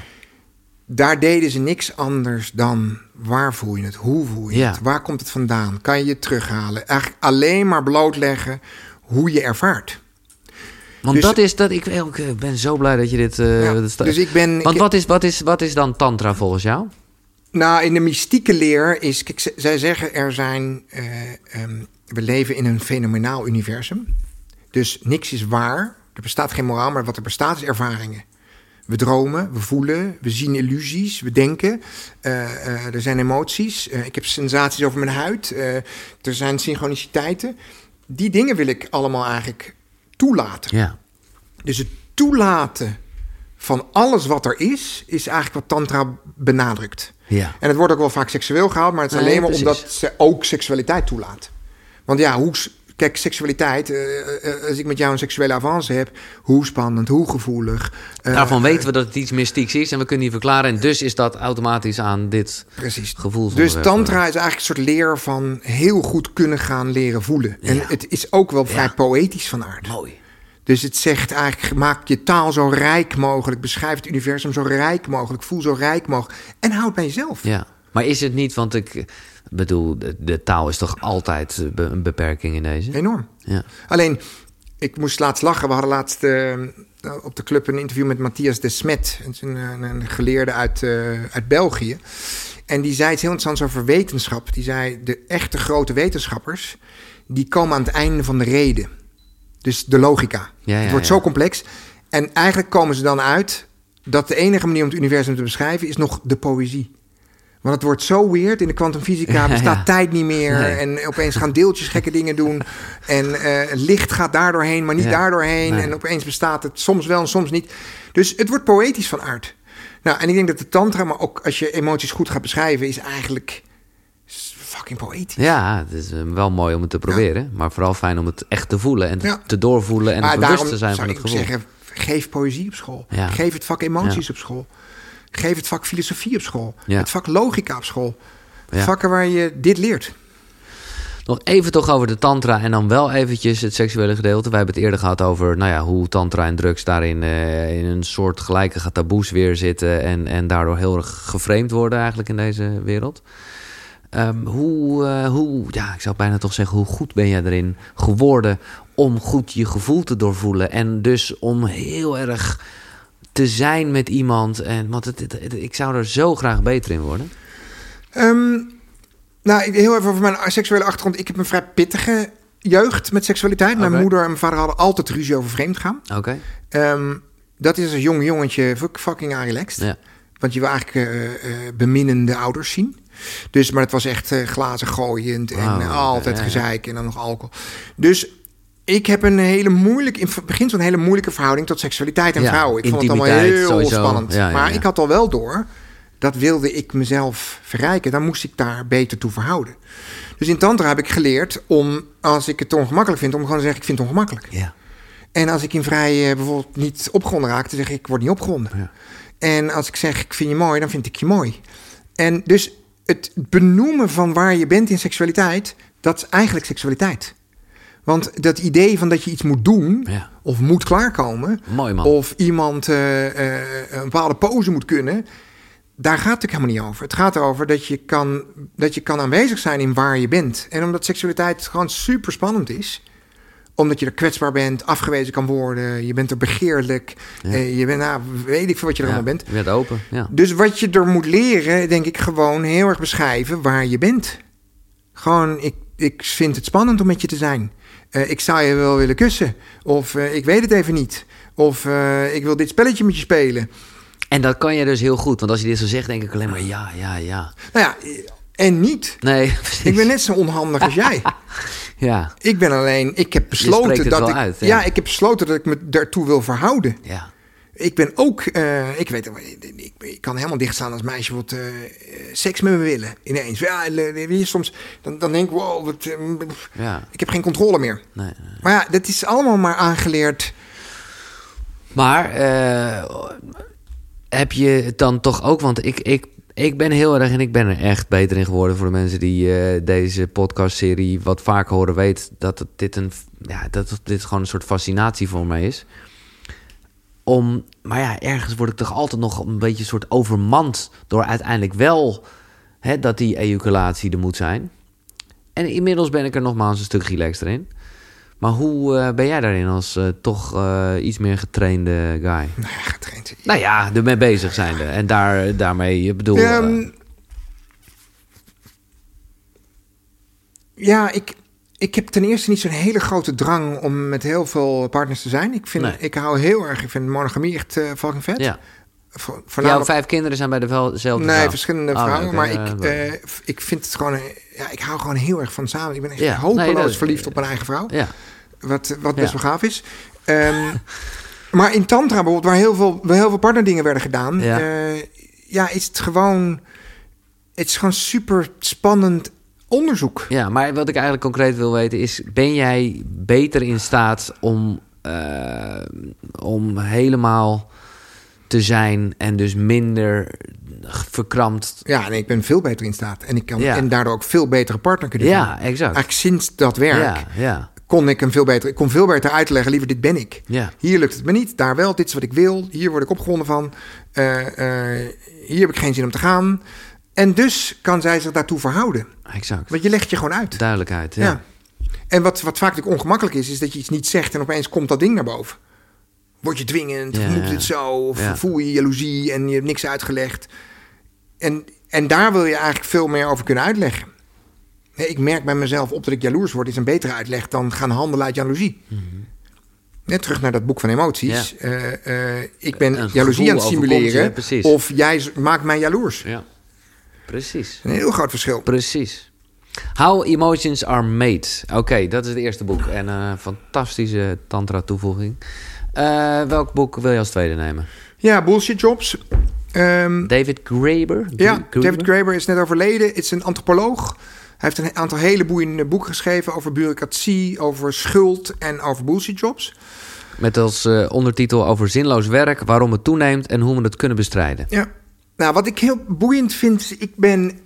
Daar deden ze niks anders dan waar voel je het, hoe voel je Ja. het, waar komt het vandaan, kan je het terughalen. Eigenlijk alleen maar blootleggen hoe je ervaart. want Dus- dat is... Dat, ik, ik ben zo blij dat je dit... eh, Ja, dat sta- dus ik ben... want ik- wat is, wat, is, wat is dan tantra volgens jou? Nou, in de mystieke leer is... Kijk, zij zeggen er zijn... eh, ehm, we leven in een fenomenaal universum. Dus niks is waar. Er bestaat geen moraal, maar wat er bestaat is ervaringen. We dromen, we voelen, we zien illusies, we denken. eh, eh, er zijn emoties. eh, ik heb sensaties over mijn huid. er zijn synchroniciteiten. Die dingen wil ik allemaal eigenlijk toelaten. Ja. Dus het toelaten van alles wat er is, is eigenlijk wat Tantra benadrukt. Ja. En het wordt ook wel vaak seksueel gehaald, maar het is Nee, alleen maar precies. omdat ze ook seksualiteit toelaat. Want ja, hoe, kijk, seksualiteit, eh, eh, als ik met jou een seksuele avance heb, hoe spannend, hoe gevoelig. eh, Daarvan weten we dat het iets mystieks is en we kunnen die verklaren. En dus is dat automatisch aan dit Precies. gevoel. Dus tantra is eigenlijk een soort leer van heel goed kunnen gaan leren voelen. En Ja. het is ook wel vrij Ja. poëtisch van aard. Mooi. Dus het zegt eigenlijk, maak je taal zo rijk mogelijk. Beschrijf het universum zo rijk mogelijk. Voel zo rijk mogelijk. En houd bij jezelf. Ja. Maar is het niet, want ik bedoel, de, de taal is toch altijd eh, be- een beperking in deze? Enorm. Ja. Alleen, ik moest laatst lachen. We hadden laatst eh, op de club een interview met Matthias de Smet. Het een, een, geleerde uit, eh, uit België. En die zei iets heel interessants over wetenschap. Die zei, de echte grote wetenschappers... die komen aan het einde van de reden. Dus de logica. Ja, ja, het wordt zo complex. En eigenlijk komen ze dan uit... dat de enige manier om het universum te beschrijven... is nog de poëzie. Want het wordt zo weird. In de kwantumfysica bestaat ja. tijd niet meer. Nee. En opeens gaan deeltjes gekke dingen doen. En eh, licht gaat daardoorheen, maar niet Ja. daardoorheen. Nee. En opeens bestaat het soms wel en soms niet. Dus het wordt poëtisch van aard. Nou, en ik denk dat de tantra, maar ook als je emoties goed gaat beschrijven... is eigenlijk fucking poëtisch. Ja, het is eh, wel mooi om het te proberen. Maar vooral fijn om het echt te voelen en te, doorvoelen en bewust te zijn van het ik gevoel. zeggen, geef poëzie op school. Geef het vak emoties op school. Geef het vak filosofie op school. Ja. Het vak logica op school. Ja. Vakken waar je dit leert. Nog even toch over de tantra en dan wel eventjes het seksuele gedeelte. We hebben het eerder gehad over nou ja, hoe tantra en drugs daarin eh, in een soort gelijke taboes weer zitten. En, en daardoor heel erg geframed worden eigenlijk in deze wereld. Ehm, hoe, eh, hoe, ja, ik zou bijna toch zeggen, hoe goed ben jij erin geworden om goed je gevoel te doorvoelen? En dus om heel erg te zijn met iemand. En, want het, het- het- ik zou er zo graag beter in worden. Ehm, nou, heel even over mijn seksuele achtergrond. Ik heb een vrij pittige jeugd met seksualiteit. Mijn moeder en mijn vader hadden altijd ruzie over vreemdgaan. Oké. Ehm dat is als jong jongetje fuck- fucking relaxed. Ja. Want je wil eigenlijk eh, eh, beminnende ouders zien. Dus, maar het was echt eh, glazen gooiend en altijd ja, ja. gezeik en dan nog alcohol. Dus ik heb een hele moeilijke, in het begin zo'n hele moeilijke verhouding tot seksualiteit en Ja, vrouwen. Ik vond het allemaal heel sowieso. spannend. Ja, maar ik had al wel door, dat wilde ik mezelf verrijken. Dan moest ik daar beter toe verhouden. Dus in tantra heb ik geleerd om, als ik het ongemakkelijk vind, om gewoon te zeggen, ik vind het ongemakkelijk. Ja. En als ik in vrij eh, bijvoorbeeld niet opgewonden raak, dan zeg ik, ik word niet opgewonden. Ja. En als ik zeg, ik vind je mooi, dan vind ik je mooi. En dus het benoemen van waar je bent in seksualiteit, dat is eigenlijk seksualiteit. Want dat idee van dat je iets moet doen, Ja. of moet klaarkomen, Mooi man. of iemand eh, eh, een bepaalde pose moet kunnen, daar gaat het helemaal niet over. Het gaat erover dat je, kan, dat je kan aanwezig zijn in waar je bent. En omdat seksualiteit gewoon super spannend is, omdat je er kwetsbaar bent, afgewezen kan worden, je bent er begeerlijk, Ja. eh, je bent, nou, weet ik veel wat je er Ja, allemaal bent. Je bent open, ja. Dus wat je er moet leren, denk ik gewoon heel erg beschrijven waar je bent. Gewoon, ik, ik vind het spannend om met je te zijn. Eh, ik zou je wel willen kussen. Of eh, ik weet het even niet. Of eh, ik wil dit spelletje met je spelen. En dat kan je dus heel goed. Want als je dit zo zegt, denk ik alleen maar ja, ja, ja. Nou ja, en niet. Nee, precies. [laughs] Ik ben net zo onhandig als jij. [laughs] Ja, Ik ben alleen, ik heb besloten dat ik, uit, ja. ja. ik heb besloten dat ik me daartoe wil verhouden. ja. Ik ben ook, eh, ik weet, ik, ik kan helemaal dicht staan als meisje wat eh, seks met me willen. Ineens, ja, soms dan, dan denk ik, wow, wat, eh, ja. ik heb geen controle meer. Nee, nee. Maar ja, dat is allemaal maar aangeleerd. Maar eh, heb je het dan toch ook... Want ik, ik, ik ben heel erg en ik ben er echt beter in geworden... voor de mensen die eh, deze podcastserie wat vaker horen... weet dat het, dit, een, ja, dat dit gewoon een soort fascinatie voor mij is. Om, maar ja, ergens word ik toch altijd nog een beetje een soort overmand... door uiteindelijk wel hè, dat die ejaculatie er moet zijn. En inmiddels ben ik er nogmaals een stuk relaxter in. Maar hoe eh, ben jij daarin als eh, toch eh, iets meer getrainde guy? Nou [laughs] ja, getraind. Nou ja, ermee bezig zijnde. En daar, daarmee, ik bedoel... Ehm, ja, ik, ik heb ten eerste niet zo'n hele grote drang om met heel veel partners te zijn. Ik, vind, Nee. ik hou heel erg, ik vind monogamie echt eh fucking vet. ja. Vo- Jouw vijf kinderen zijn bij dezelfde Nee, vrouw? verschillende Oh, vrouwen. maar eh, ik, eh, ik vind het gewoon... eh, Ja, ik hou gewoon heel erg van samen. Ik ben echt Ja, hopeloos nee, verliefd op mijn eigen vrouw. ja, Wat, wat best wel gaaf is. Ehm, [laughs] maar in Tantra bijvoorbeeld, waar heel veel, waar heel veel partnerdingen werden gedaan... Ja. Ja. ja, is het gewoon... Het is gewoon super spannend onderzoek. ja, maar wat ik eigenlijk concreet wil weten is... ben jij beter in staat om, eh, om helemaal te zijn... en dus minder verkrampt... Ja, en ik ben veel beter in staat. En ik kan Ja. en daardoor ook veel betere partner kunnen Ja, vinden. exact. Eigenlijk sinds dat werk Ja, ja, kon ik hem veel beter... Ik kon veel beter uitleggen, liever dit ben ik. ja. Hier lukt het me niet, daar wel. Dit is wat ik wil. Hier word ik opgewonden van. Eh, eh, hier heb ik geen zin om te gaan. En dus kan zij zich daartoe verhouden. Exact. Want je legt je gewoon uit. Duidelijkheid, ja. Ja. En wat, wat vaak natuurlijk ongemakkelijk is, is dat je iets niet zegt en opeens komt dat ding naar boven. Word je dwingend, Ja, moet ja. het zo, of voel je jaloezie en je hebt niks uitgelegd. En, en daar wil je eigenlijk veel meer over kunnen uitleggen. Nee, ik merk bij mezelf op dat ik jaloers word, is een betere uitleg dan gaan handelen uit jaloezie. Net terug naar dat boek van emoties. Eh, eh, ik ben Een jaloezie aan het simuleren. of jij maakt mij jaloers. Ja. Precies. Een heel groot verschil. Precies. How Emotions Are Made. Oké, dat is het eerste boek. En een fantastische tantra-toevoeging. Eh, welk boek wil je als tweede nemen? Ja, bullshit jobs. Ehm, David Graeber? Ja, David Graeber is net overleden. Het is een antropoloog. Hij heeft een aantal hele boeiende boeken geschreven over bureaucratie, over schuld en over bullshit jobs. Met als eh, ondertitel over zinloos werk, waarom het toeneemt en hoe we het kunnen bestrijden. Ja. Nou, wat ik heel boeiend vind, ik ben,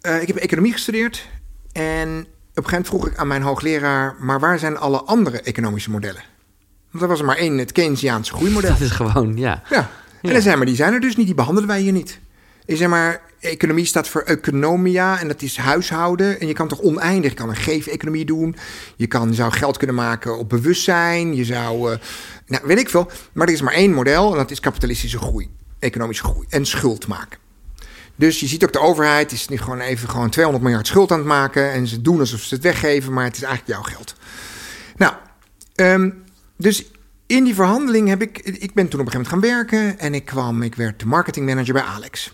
eh, ik heb economie gestudeerd en op een gegeven moment vroeg ik aan mijn hoogleraar, maar waar zijn alle andere economische modellen? Want er was er maar één, het Keynesiaanse groeimodel. Dat is gewoon, ja. Ja. En Ja. dan zei maar, die zijn er dus niet, die behandelen wij hier niet. Ik zeg maar, economie staat voor economia en dat is huishouden. En je kan toch oneindig, je kan een geef-economie doen. Je, kan, je zou geld kunnen maken op bewustzijn. Je zou, eh, nou weet ik veel. Maar er is maar één model en dat is kapitalistische groei. Economische groei en schuld maken. Dus je ziet ook de overheid is nu gewoon even gewoon 200 miljard schuld aan het maken. En ze doen alsof ze het weggeven, maar het is eigenlijk jouw geld. Nou, ehm, dus in die verhandeling heb ik... Ik ben toen op een gegeven moment gaan werken. En ik kwam, ik werd de marketingmanager bij Alex.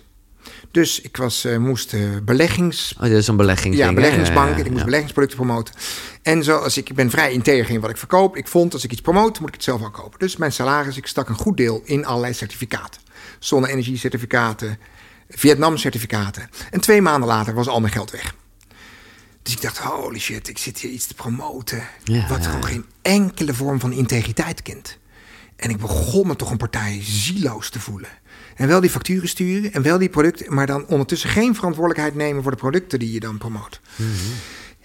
Dus ik was, eh, moest eh, beleggings... Oh, dat is een. Ja, beleggingsbank. en ik moest ja. beleggingsproducten promoten. En zoals ik, ik ben vrij integer in wat ik verkoop. Ik vond, als ik iets promoot, moet ik het zelf ook kopen. Dus mijn salaris, ik stak een goed deel in allerlei certificaten. Zonne-energie-certificaten, Vietnam-certificaten. En twee maanden later was al mijn geld weg. Dus ik dacht, holy shit, ik zit hier iets te promoten... Ja, wat ja, gewoon geen enkele vorm van integriteit kent. En ik begon me toch een partij zieloos te voelen. En wel die facturen sturen en wel die producten... maar dan ondertussen geen verantwoordelijkheid nemen... voor de producten die je dan promoot.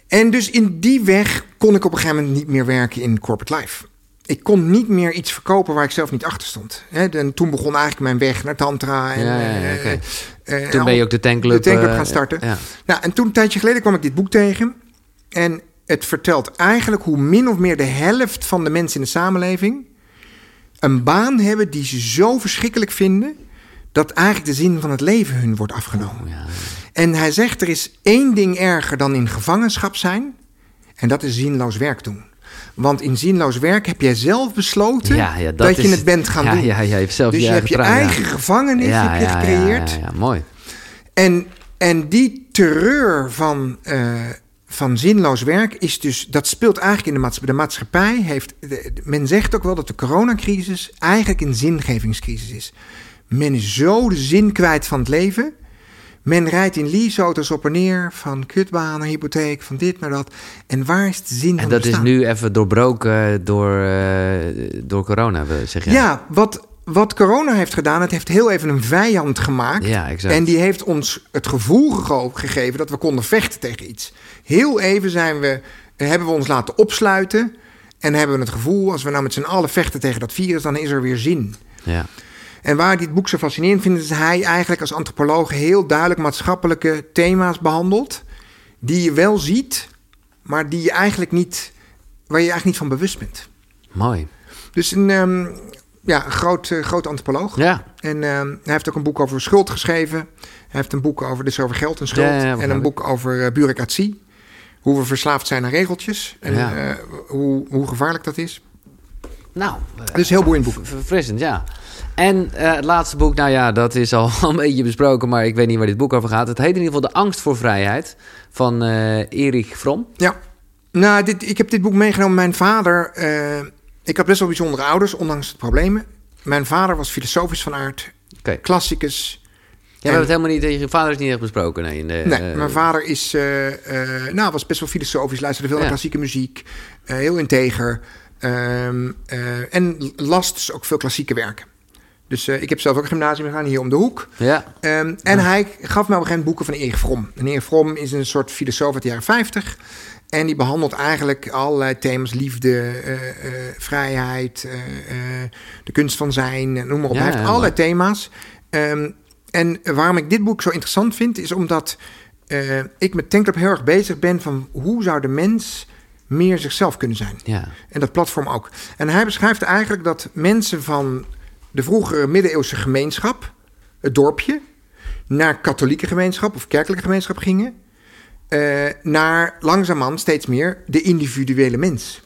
En dus in die weg kon ik op een gegeven moment niet meer werken in corporate life. Ik kon niet meer iets verkopen waar ik zelf niet achter stond. Hè, en toen begon eigenlijk mijn weg naar Tantra. En, Ja, ja, eh, eh, Toen ben je ook de tankclub... de tankclub eh, gaan starten. Ja. Nou, en toen een tijdje geleden kwam ik dit boek tegen. En het vertelt eigenlijk hoe min of meer de helft van de mensen in de samenleving een baan hebben die ze zo verschrikkelijk vinden dat eigenlijk de zin van het leven hun wordt afgenomen. Ja. En hij zegt er is één ding erger dan in gevangenschap zijn en dat is zinloos werk doen. Want in zinloos werk heb jij zelf besloten Ja, ja, dat, je is- het bent gaan ja, doen. Ja, ja, je hebt zelf dus je je hebt eigen je eigen gevangenis heb je gecreëerd. Ja, mooi. En, en die terreur van, eh, van zinloos werk is dus, dat speelt eigenlijk in de maatschappij. De maatschappij heeft, de- men zegt ook wel dat de coronacrisis eigenlijk een zingevingscrisis is. Men is zo de zin kwijt van het leven. Men rijdt in leaseauto's op en neer, van kutbaan naar hypotheek, van dit naar dat. En waar is de zin En van dat is nu even doorbroken door, eh, door corona, we- zeg je. Ja, wat, wat corona heeft gedaan, het heeft heel even een vijand gemaakt. Ja, exact. En die heeft ons het gevoel gegeven dat we konden vechten tegen iets. Heel even zijn we, hebben we ons laten opsluiten. En hebben we het gevoel, als we nou met z'n allen vechten tegen dat virus, dan is er weer zin. Ja. En waar dit boek zo fascinerend vind, is dat hij eigenlijk als antropoloog heel duidelijk maatschappelijke thema's behandelt. Die je wel ziet, maar die je eigenlijk niet, waar je eigenlijk niet van bewust bent. Mooi. Dus een, ehm, ja, een groot, groot antropoloog. Ja, En ehm, hij heeft ook een boek over schuld geschreven. Hij heeft een boek over, dus over geld en schuld. Ja, ja, ja, en een ik. boek over eh, bureaucratie. Hoe we verslaafd zijn aan regeltjes. En Ja. eh, hoe, hoe gevaarlijk dat is. nou, Dus heel boeiend boek. ver- verfrissend, ja. En eh, het laatste boek, nou ja, dat is al [laughs] een beetje besproken, maar ik weet niet waar dit boek over gaat. Het heet in ieder geval De Angst voor Vrijheid van eh Erich Fromm. Ja. Nou, dit, ik heb dit boek meegenomen. Mijn vader... eh, ik had best wel bijzondere ouders, ondanks de problemen. Mijn vader was filosofisch van aard. Oké. Klassicus. Ja, we hebben het helemaal niet tegen je vader is niet echt besproken. Nee, in de, Nee, mijn vader is, nou, was best wel filosofisch, luisterde veel naar Ja. klassieke muziek, heel integer. ehm, eh, en las dus ook veel klassieke werken. Dus eh, ik heb zelf ook een gymnasium gedaan hier om de hoek. Ja, Ehm, en hij gaf me op een gegeven moment boeken van Erich Fromm. En Fromm is een soort filosoof uit de jaren 50. En die behandelt eigenlijk allerlei thema's: liefde, eh, eh, vrijheid, de kunst van zijn, noem maar op. Ja, hij heeft allerlei thema's. Ehm, en waarom ik dit boek zo interessant vind, is omdat ik met Tankclub heel erg bezig ben van hoe zou de mens meer zichzelf kunnen zijn. ja. En dat platform ook. En hij beschrijft eigenlijk dat mensen van de vroegere middeleeuwse gemeenschap, het dorpje, naar katholieke gemeenschap of kerkelijke gemeenschap gingen. eh, naar langzaamaan steeds meer de individuele mens.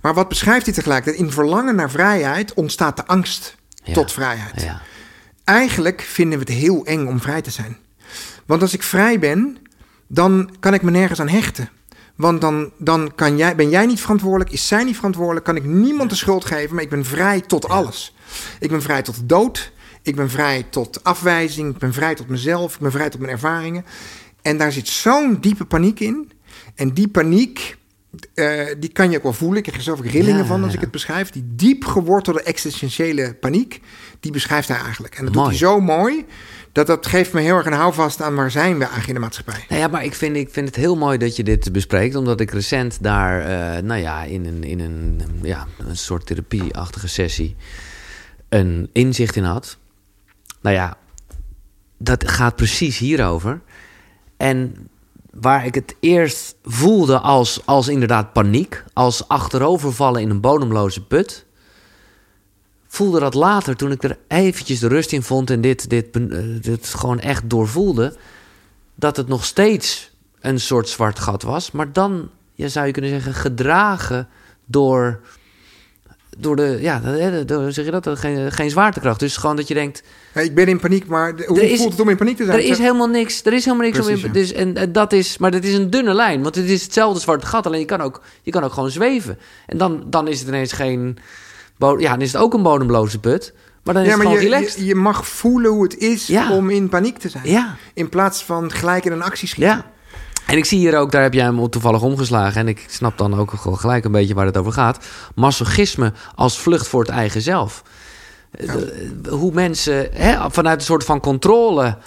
Maar wat beschrijft hij tegelijkertijd? In verlangen naar vrijheid ontstaat de angst Ja. tot vrijheid. ja. Eigenlijk vinden we het heel eng om vrij te zijn. Want als ik vrij ben, dan kan ik me nergens aan hechten. Want dan, dan kan jij, ben jij niet verantwoordelijk, is zij niet verantwoordelijk, kan ik niemand de schuld geven, maar ik ben vrij tot alles. Ik ben vrij tot de dood, ik ben vrij tot afwijzing, ik ben vrij tot mezelf, ik ben vrij tot mijn ervaringen. En daar zit zo'n diepe paniek in. En die paniek, eh, die kan je ook wel voelen. Ik krijg er zelf ook rillingen Ja, van als ja. ik het beschrijf. Die diep gewortelde existentiële paniek, die beschrijft hij eigenlijk. En dat doet Mooi. hij zo mooi, dat dat geeft me heel erg een houvast aan waar zijn we eigenlijk in de maatschappij. Nou ja, maar ik vind, ik vind het heel mooi dat je dit bespreekt, omdat ik recent daar, eh, nou ja, in een, in een, ja, een soort therapieachtige sessie een inzicht in had. Nou ja, dat gaat precies hierover. En waar ik het eerst voelde als, als inderdaad paniek, als achterovervallen in een bodemloze put, voelde dat later toen ik er eventjes de rust in vond en dit, dit, eh, dit gewoon echt doorvoelde, dat het nog steeds een soort zwart gat was, maar dan ja, zou je kunnen zeggen gedragen door, door de, ja, hoe zeg je dat, geen, geen zwaartekracht. Dus gewoon dat je denkt, ik ben in paniek, maar de- hoe is- voelt het om in paniek te zijn? er is helemaal niks, er is helemaal niks om in, dus, en, en dat is, maar dat is een dunne lijn, want het is hetzelfde zwarte gat, alleen je kan ook, je kan ook gewoon zweven. En dan, dan is het ineens geen, ja, dan is het ook een bodemloze put, maar dan is ja, het maar gewoon je, relaxed. je, je mag voelen hoe het is Ja. om in paniek te zijn. ja. In plaats van gelijk in een actie schieten. Ja. En ik zie hier ook, daar heb jij hem toevallig omgeslagen. En ik snap dan ook gewoon gelijk een beetje waar het over gaat. Masochisme als vlucht voor het eigen zelf. Eh, de- Hoe mensen hè, vanuit een soort van controle.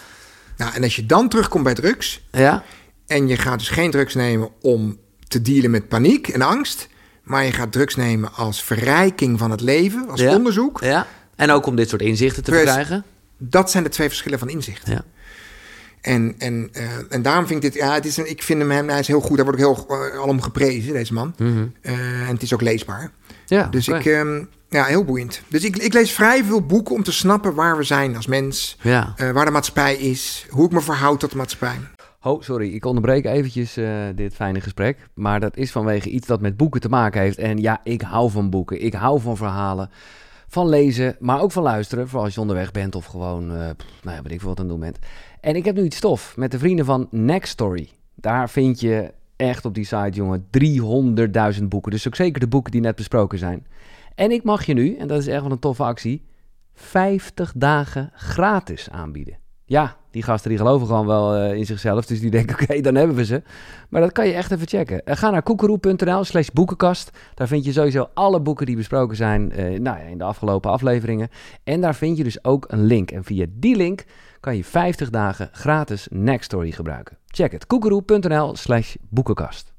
Nou, en als je dan terugkomt bij drugs... Ja, en je gaat dus geen drugs nemen om te dealen met paniek en angst... maar je gaat drugs nemen als verrijking van het leven, als Ja. onderzoek... ja. En ook om dit soort inzichten te Precies. verkrijgen. dat zijn de twee verschillen van inzicht. Ja. En, en, eh, en daarom vind ik dit... Ja, het is een, ik vind hem, hij is heel goed. Daar wordt ook heel uh, alom geprezen, deze man. Mhm. Eh, en het is ook leesbaar. ja Dus ik... ehm, ja, heel boeiend. Dus ik, ik lees vrij veel boeken om te snappen waar we zijn als mens. Ja. eh, waar de maatschappij is. Hoe ik me verhoud tot de maatschappij. Oh, sorry, ik onderbreek eventjes eh, dit fijne gesprek. Maar dat is vanwege iets dat met boeken te maken heeft. En ja, ik hou van boeken. Ik hou van verhalen. Van lezen, maar ook van luisteren. Voor als je onderweg bent of gewoon, eh, pff, nou ja, weet ik veel wat aan het doen bent. En ik heb nu iets stof met de vrienden van Next Story. Daar vind je echt op die site, jongen, 300.000 boeken. Dus ook zeker de boeken die net besproken zijn. En ik mag je nu, en dat is echt wel een toffe actie, 50 dagen gratis aanbieden. Ja, die gasten die geloven gewoon wel eh, in zichzelf. Dus die denken, [laughs] oké, dan hebben we ze. Maar dat kan je echt even checken. Uh, ga naar koekeroe.nl slash boekenkast. Daar vind je sowieso alle boeken die besproken zijn uh, nou ja, in de afgelopen afleveringen. En daar vind je dus ook een link. En via die link kan je 50 dagen gratis Nextory gebruiken. Check het, koekeroe.nl slash boekenkast.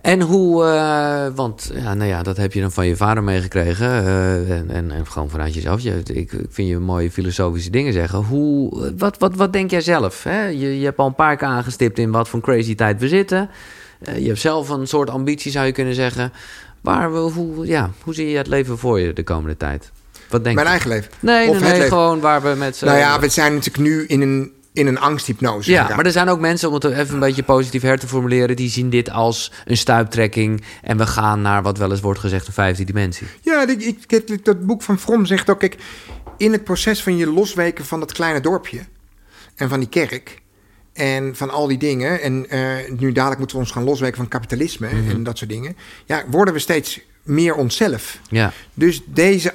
En hoe, uh, want ja, nou ja, dat heb je dan van je vader meegekregen uh, en, en, gewoon vanuit jezelf. Je, ik, vind je mooie filosofische dingen zeggen. Hoe, wat, wat, wat denk jij zelf? Hè? Je, je hebt al een paar keer aangestipt in wat voor crazy tijd we zitten. Uh, je hebt zelf een soort ambitie, zou je kunnen zeggen. Waar, hoe, ja, hoe zie je het leven voor je de komende tijd? Wat denk Mijn je? eigen leven? Nee, Of nee, het nee leven? gewoon waar we met z'n... Nou ja, we zijn natuurlijk nu in een, in een angsthypnose. Ja, maar er zijn ook mensen, om het even een beetje positief her te formuleren, die zien dit als een stuiptrekking. En we gaan naar wat wel eens wordt gezegd een vijfde dimensie. Ja, ik, ik, ik- dat boek van From zegt ook... Kijk, in het proces van je losweken van dat kleine dorpje... en van die kerk... en van al die dingen... en eh, nu dadelijk moeten we ons gaan losweken van kapitalisme... Mhm. en dat soort dingen... ja, worden we steeds meer onszelf. Ja, Dus deze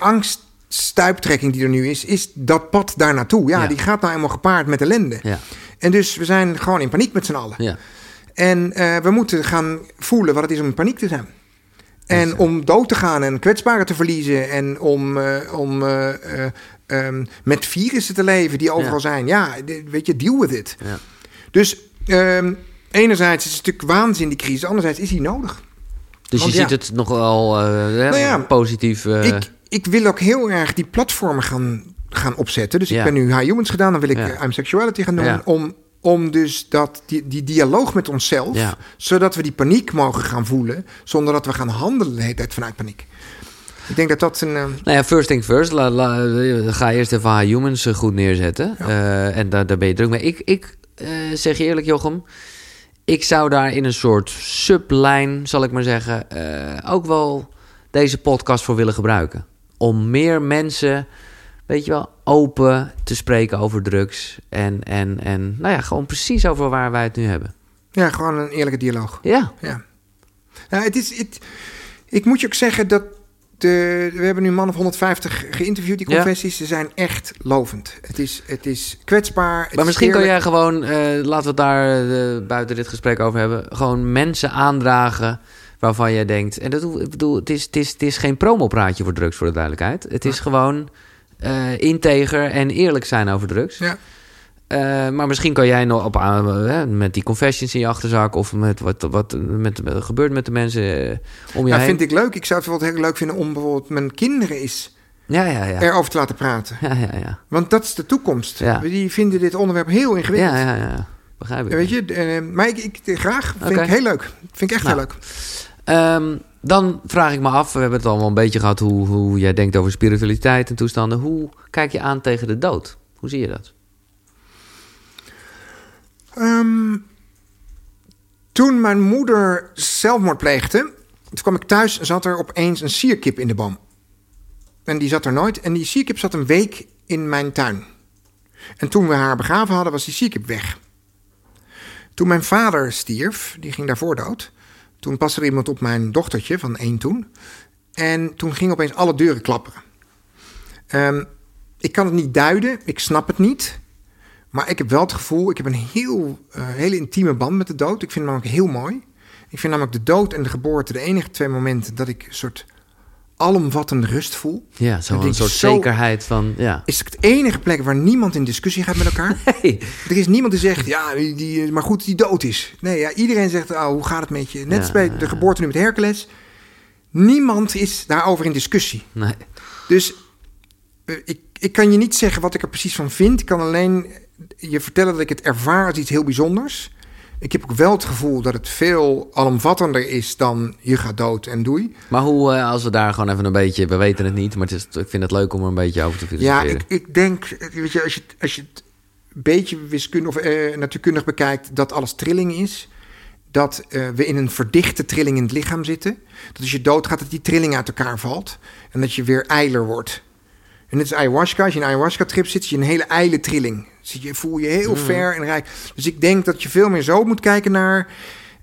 angststuiptrekking die er nu is... is dat pad daar naartoe. Ja, Ja. die gaat nou eenmaal gepaard met ellende. ja, En dus we zijn gewoon in paniek met z'n allen. ja. En eh, we moeten gaan voelen wat het is om in paniek te zijn. En om dood te gaan en kwetsbaren te verliezen. En om, eh, om eh, eh, ehm, met virussen te leven die overal zijn. Ja, weet je, deal with it. Ja. Dus ehm, enerzijds is het natuurlijk waanzin die crisis. Anderzijds is die nodig. Dus Want je ziet het nog wel Nou ja, positief. ik, ik wil ook heel erg die platformen gaan, gaan opzetten. Dus Ja. ik ben nu High Humans gedaan. Dan wil ik Ja. eh, I'm Sexuality gaan doen. Om, om dus dat, die, die dialoog met onszelf... Zodat we die paniek mogen gaan voelen... zonder dat we gaan handelen de hele tijd vanuit paniek. Ik denk dat dat een... eh, Nou ja, first thing first. La, la, ga eerst even High Humans eh, goed neerzetten. Ja. Eh, en daar, daar ben je druk mee. Ik, ik eh, zeg je eerlijk, Jochem. Ik zou daar in een soort sublijn, zal ik maar zeggen, eh, ook wel deze podcast voor willen gebruiken. Om meer mensen, weet je wel, open te spreken over drugs. En, en, en nou ja, gewoon precies over waar wij het nu hebben. ja, gewoon een eerlijke dialoog. Ja, Ja. Nou, het is, het, ik moet je ook zeggen dat... De, we hebben nu man of 150 geïnterviewd, die Ja. confessies. Ze zijn echt lovend. Het is, het is kwetsbaar. het maar is misschien kan jij gewoon, eh, laten we het daar eh, buiten dit gesprek over hebben, gewoon mensen aandragen waarvan jij denkt, en dat ik bedoel, het is, het is, het is geen promopraatje voor drugs voor de duidelijkheid. Het is gewoon eh, integer en eerlijk zijn over drugs. Ja. Eh, maar misschien kan jij nog op, eh, met die confessions in je achterzak of met wat, wat met, gebeurt met de mensen om je Nou, heen. vind ik leuk. Ik zou het bijvoorbeeld heel leuk vinden om bijvoorbeeld mijn kinderen eens Ja, ja, ja. erover te laten praten. Ja, ja, ja. Want dat is de toekomst. Ja. Die vinden dit onderwerp heel ingewikkeld. Ja, ja, ja. Begrijp ik. Weet je, maar ik, ik graag. Vind ik heel leuk. Vind ik echt Nou. heel leuk. Ehm, dan vraag ik me af, we hebben het al wel een beetje gehad hoe, hoe jij denkt over spiritualiteit en toestanden. Hoe kijk je aan tegen de dood? Hoe zie je dat? Ehm, toen mijn moeder zelfmoord pleegde, toen kwam ik thuis en zat er opeens een sierkip in de boom. En die zat er nooit. En die sierkip zat een week in mijn tuin. En toen we haar begraven hadden, was die sierkip weg. Toen mijn vader stierf, die ging daarvoor dood. Toen paste er iemand op mijn dochtertje van één toen. En toen gingen opeens alle deuren klapperen. Ehm, ik kan het niet duiden, ik snap het niet. Maar ik heb wel het gevoel, ik heb een heel, eh, hele intieme band met de dood. Ik vind hem namelijk heel mooi. Ik vind namelijk de dood en de geboorte de enige twee momenten dat ik een soort alomvattende rust voel. Ja, denk ik soort zo- zekerheid van, ja. Is het enige plek waar niemand in discussie gaat met elkaar? [laughs] Hey. Er is niemand die zegt, ja, die, maar goed, die dood is. Nee, ja, iedereen zegt, oh, hoe gaat het met je? Net Ja, als bij de geboorte nu met Hercules. Niemand is daarover in discussie. Nee. Dus eh, ik, ik kan je niet zeggen wat ik er precies van vind. Ik kan alleen je vertellen dat ik het ervaar als iets heel bijzonders. Ik heb ook wel het gevoel dat het veel alomvattender is dan je gaat dood en doei. Maar hoe, eh, als we daar gewoon even een beetje, we weten het niet, maar het is, ik vind het leuk om er een beetje over te Ja, filosoferen. ik, ik denk, eh, weet je, als je, het- als je het een beetje wiskundig of eh, natuurkundig bekijkt, dat alles trilling is. Dat eh, we in een verdichte trilling in het lichaam zitten. Dat als je doodgaat, dat die trilling uit elkaar valt. En dat je weer eiler wordt. En net als ayahuasca, als je in een ayahuasca-trip zit, zit je in een hele ijle trilling. Zie je, voel je heel ver en rijk. Dus ik denk dat je veel meer zo moet kijken naar,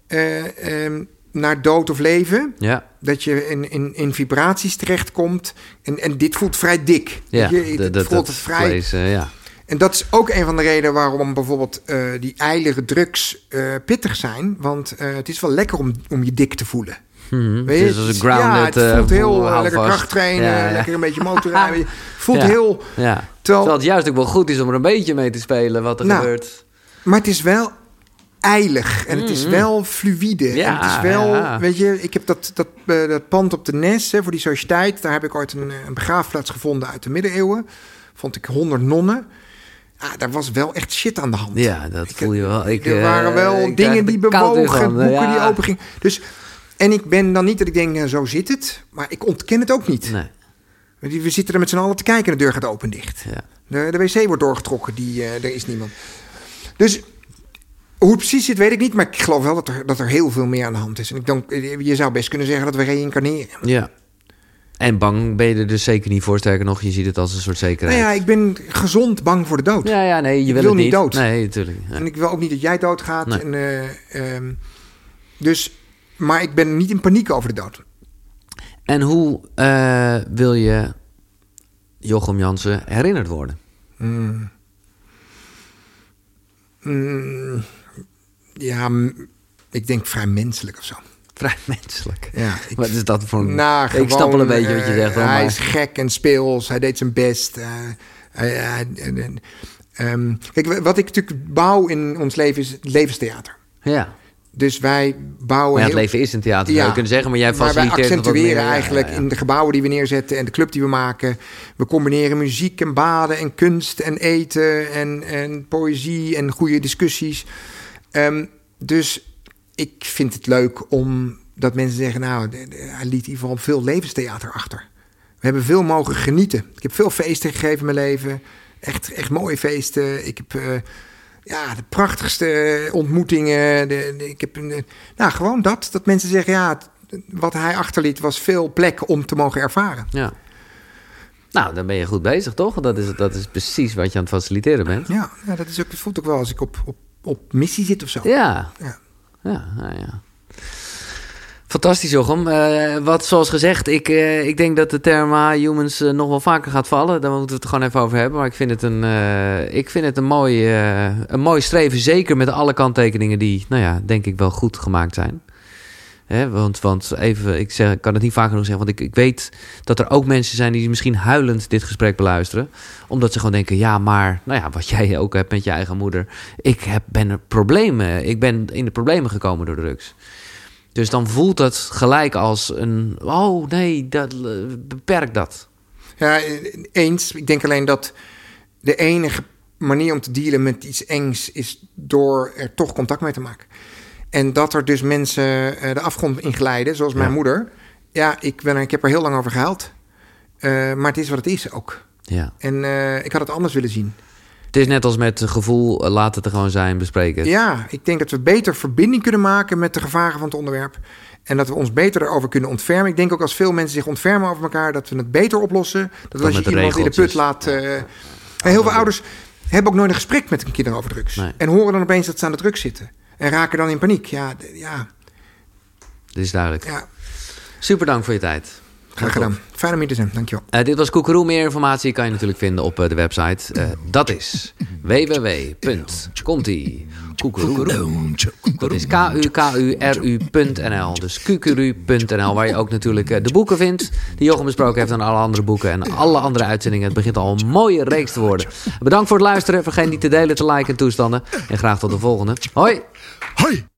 eh, ehm, naar dood of leven. Ja, Dat je in, in, in vibraties terechtkomt. En, en dit voelt vrij dik. ja. Je, de- het voelt het vrij. vlees, ja. En dat is ook een van de redenen waarom bijvoorbeeld eh, die eilige drugs eh, pittig zijn. Want het is wel lekker om, om je dik te voelen. Mhm. Weet je? Het is als een grounded. Ja, het eh, voelt heel lekker kracht trainen, Ja, ja. lekker een beetje motorrijden. [laughs] Voelt heel... Ja. Terwijl, Terwijl het juist ook wel goed is om er een beetje mee te spelen wat er Nou, gebeurt. maar het is wel eilig en het is wel fluïde. Ja, en het is wel, ja. weet je, ik heb dat, dat, eh, dat pand op de Nes hè, voor die sociëteit. Daar heb ik ooit een, eh, een begraafplaats gevonden uit de middeleeuwen. Vond ik honderd nonnen. Ah, daar was wel echt shit aan de hand. Ja, dat voel je wel. Ik, er waren wel dingen die bewogen, boeken ja. die open gingen. Dus, en ik ben dan niet dat ik denk, nou, zo zit het. Maar ik ontken het ook niet. Nee, We zitten er met z'n allen te kijken en de deur gaat open en dicht. ja. De, de wc wordt doorgetrokken, die, eh, er is niemand. Dus hoe het precies zit, weet ik niet. Maar ik geloof wel dat er, dat er heel veel meer aan de hand is. En ik denk, eh, je zou best kunnen zeggen dat we reïncarneren. ja. En bang ben je er dus zeker niet voor. Sterker nog, je ziet het als een soort Nou zekerheid. ja, ik ben gezond bang voor de dood. Ja, ja, nee, je Ik wil, niet dood. Nee, natuurlijk. Ja. En ik wil ook niet dat jij doodgaat. Nee. En, eh, ehm, dus, maar ik ben niet in paniek over de dood. En hoe eh, wil je Jochem Jansen herinnerd worden? Mm, ja, m- ik denk vrij menselijk of zo. Vrij [laughs] menselijk. Ja, ik, Wat is dat voor een... Nou, ik snap wel een beetje wat je eh, zegt. hij is gek en speels. Hij deed zijn best. eh, hij- eh, eh, ehm, kijk, wat ik natuurlijk bouw in ons leven is levenstheater. Ja. Dus wij bouwen. Maar ja, het heel- leven is een theater, zou Ja, je kunnen zeggen. Maar jij maar wij faciliteert het wat accentueren meer, ja, eigenlijk ja, in de gebouwen die we neerzetten en de club die we maken. We combineren muziek en baden en kunst en eten en, en poëzie en goede discussies. Ehm, dus ik vind het leuk om dat mensen zeggen, nou, hij liet in ieder geval veel levenstheater achter. We hebben veel mogen genieten. Ik heb veel feesten gegeven in mijn leven. Echt, echt mooie feesten. Ik heb eh, ja, de prachtigste ontmoetingen. De, de- ik heb een, eh, nou, gewoon dat. Dat mensen zeggen, ja, het- wat hij achterliet was veel plek om te mogen ervaren. Ja. Nou, dan ben je goed bezig, toch? Dat is, dat is precies wat je aan het faciliteren bent. Ja, ja dat is ook, het voelt ook wel als ik op, op, op missie zit of zo. Ja. Ja. Ja, nou ja. Fantastisch, Jochem. Eh, wat zoals gezegd, ik, eh, ik denk dat de term ah, humans eh, nog wel vaker gaat vallen. Daar moeten we het gewoon even over hebben. Maar ik vind het een, ik vind het een, mooi, een mooi streven. Zeker met alle kanttekeningen die, nou ja, denk ik wel goed gemaakt zijn. Hè, want, want even, ik, zeg, kan het niet vaak genoeg zeggen. Want ik, ik weet dat er ook mensen zijn die misschien huilend dit gesprek beluisteren. Omdat ze gewoon denken, ja, maar, nou ja, wat jij ook hebt met je eigen moeder. Ik heb, ben er problemen. Ik ben in de problemen gekomen door drugs. Dus dan voelt het gelijk als een, oh nee, dat, eh, beperk dat. Ja, eens. Ik denk alleen dat de enige manier om te dealen met iets engs is door er toch contact mee te maken. En dat er dus mensen eh, de afgrond in glijden, zoals mijn moeder. Ja, ik, ben er, ik heb er heel lang over gehuild. Eh, maar het is wat het is ook. Ja. En ik had het anders willen zien. Het is net als met het gevoel, eh, laat het er gewoon zijn, bespreek het. Ja, ik denk dat we beter verbinding kunnen maken met de gevaren van het onderwerp. En dat we ons beter erover kunnen ontfermen. Ik denk ook als veel mensen zich ontfermen over elkaar, dat we het beter oplossen. Dat als je iemand in de put laat. eh, heel veel ouders hebben ook nooit een gesprek met hun kinderen over drugs. Nee. En horen dan opeens dat ze aan de drugs zitten. En raken dan in paniek. Ja, ja, Dit is duidelijk. ja. Super dank voor je tijd. Graag gedaan. Fijn om hier te zijn. Dankjewel. Eh, dit was Koekeroe. Meer informatie kan je natuurlijk vinden op eh, de website. Eh, dat is [laughs] www.conti Koekeroe. Dat is k-u-k-u-r-u.nl. Dus kukuru.nl, waar je ook natuurlijk de boeken vindt die Jochem besproken heeft en alle andere boeken en alle andere uitzendingen. Het begint al een mooie reeks te worden. Bedankt voor het luisteren. Vergeet niet te delen, te liken en toestanden. En graag tot de volgende. Hoi! Hoi!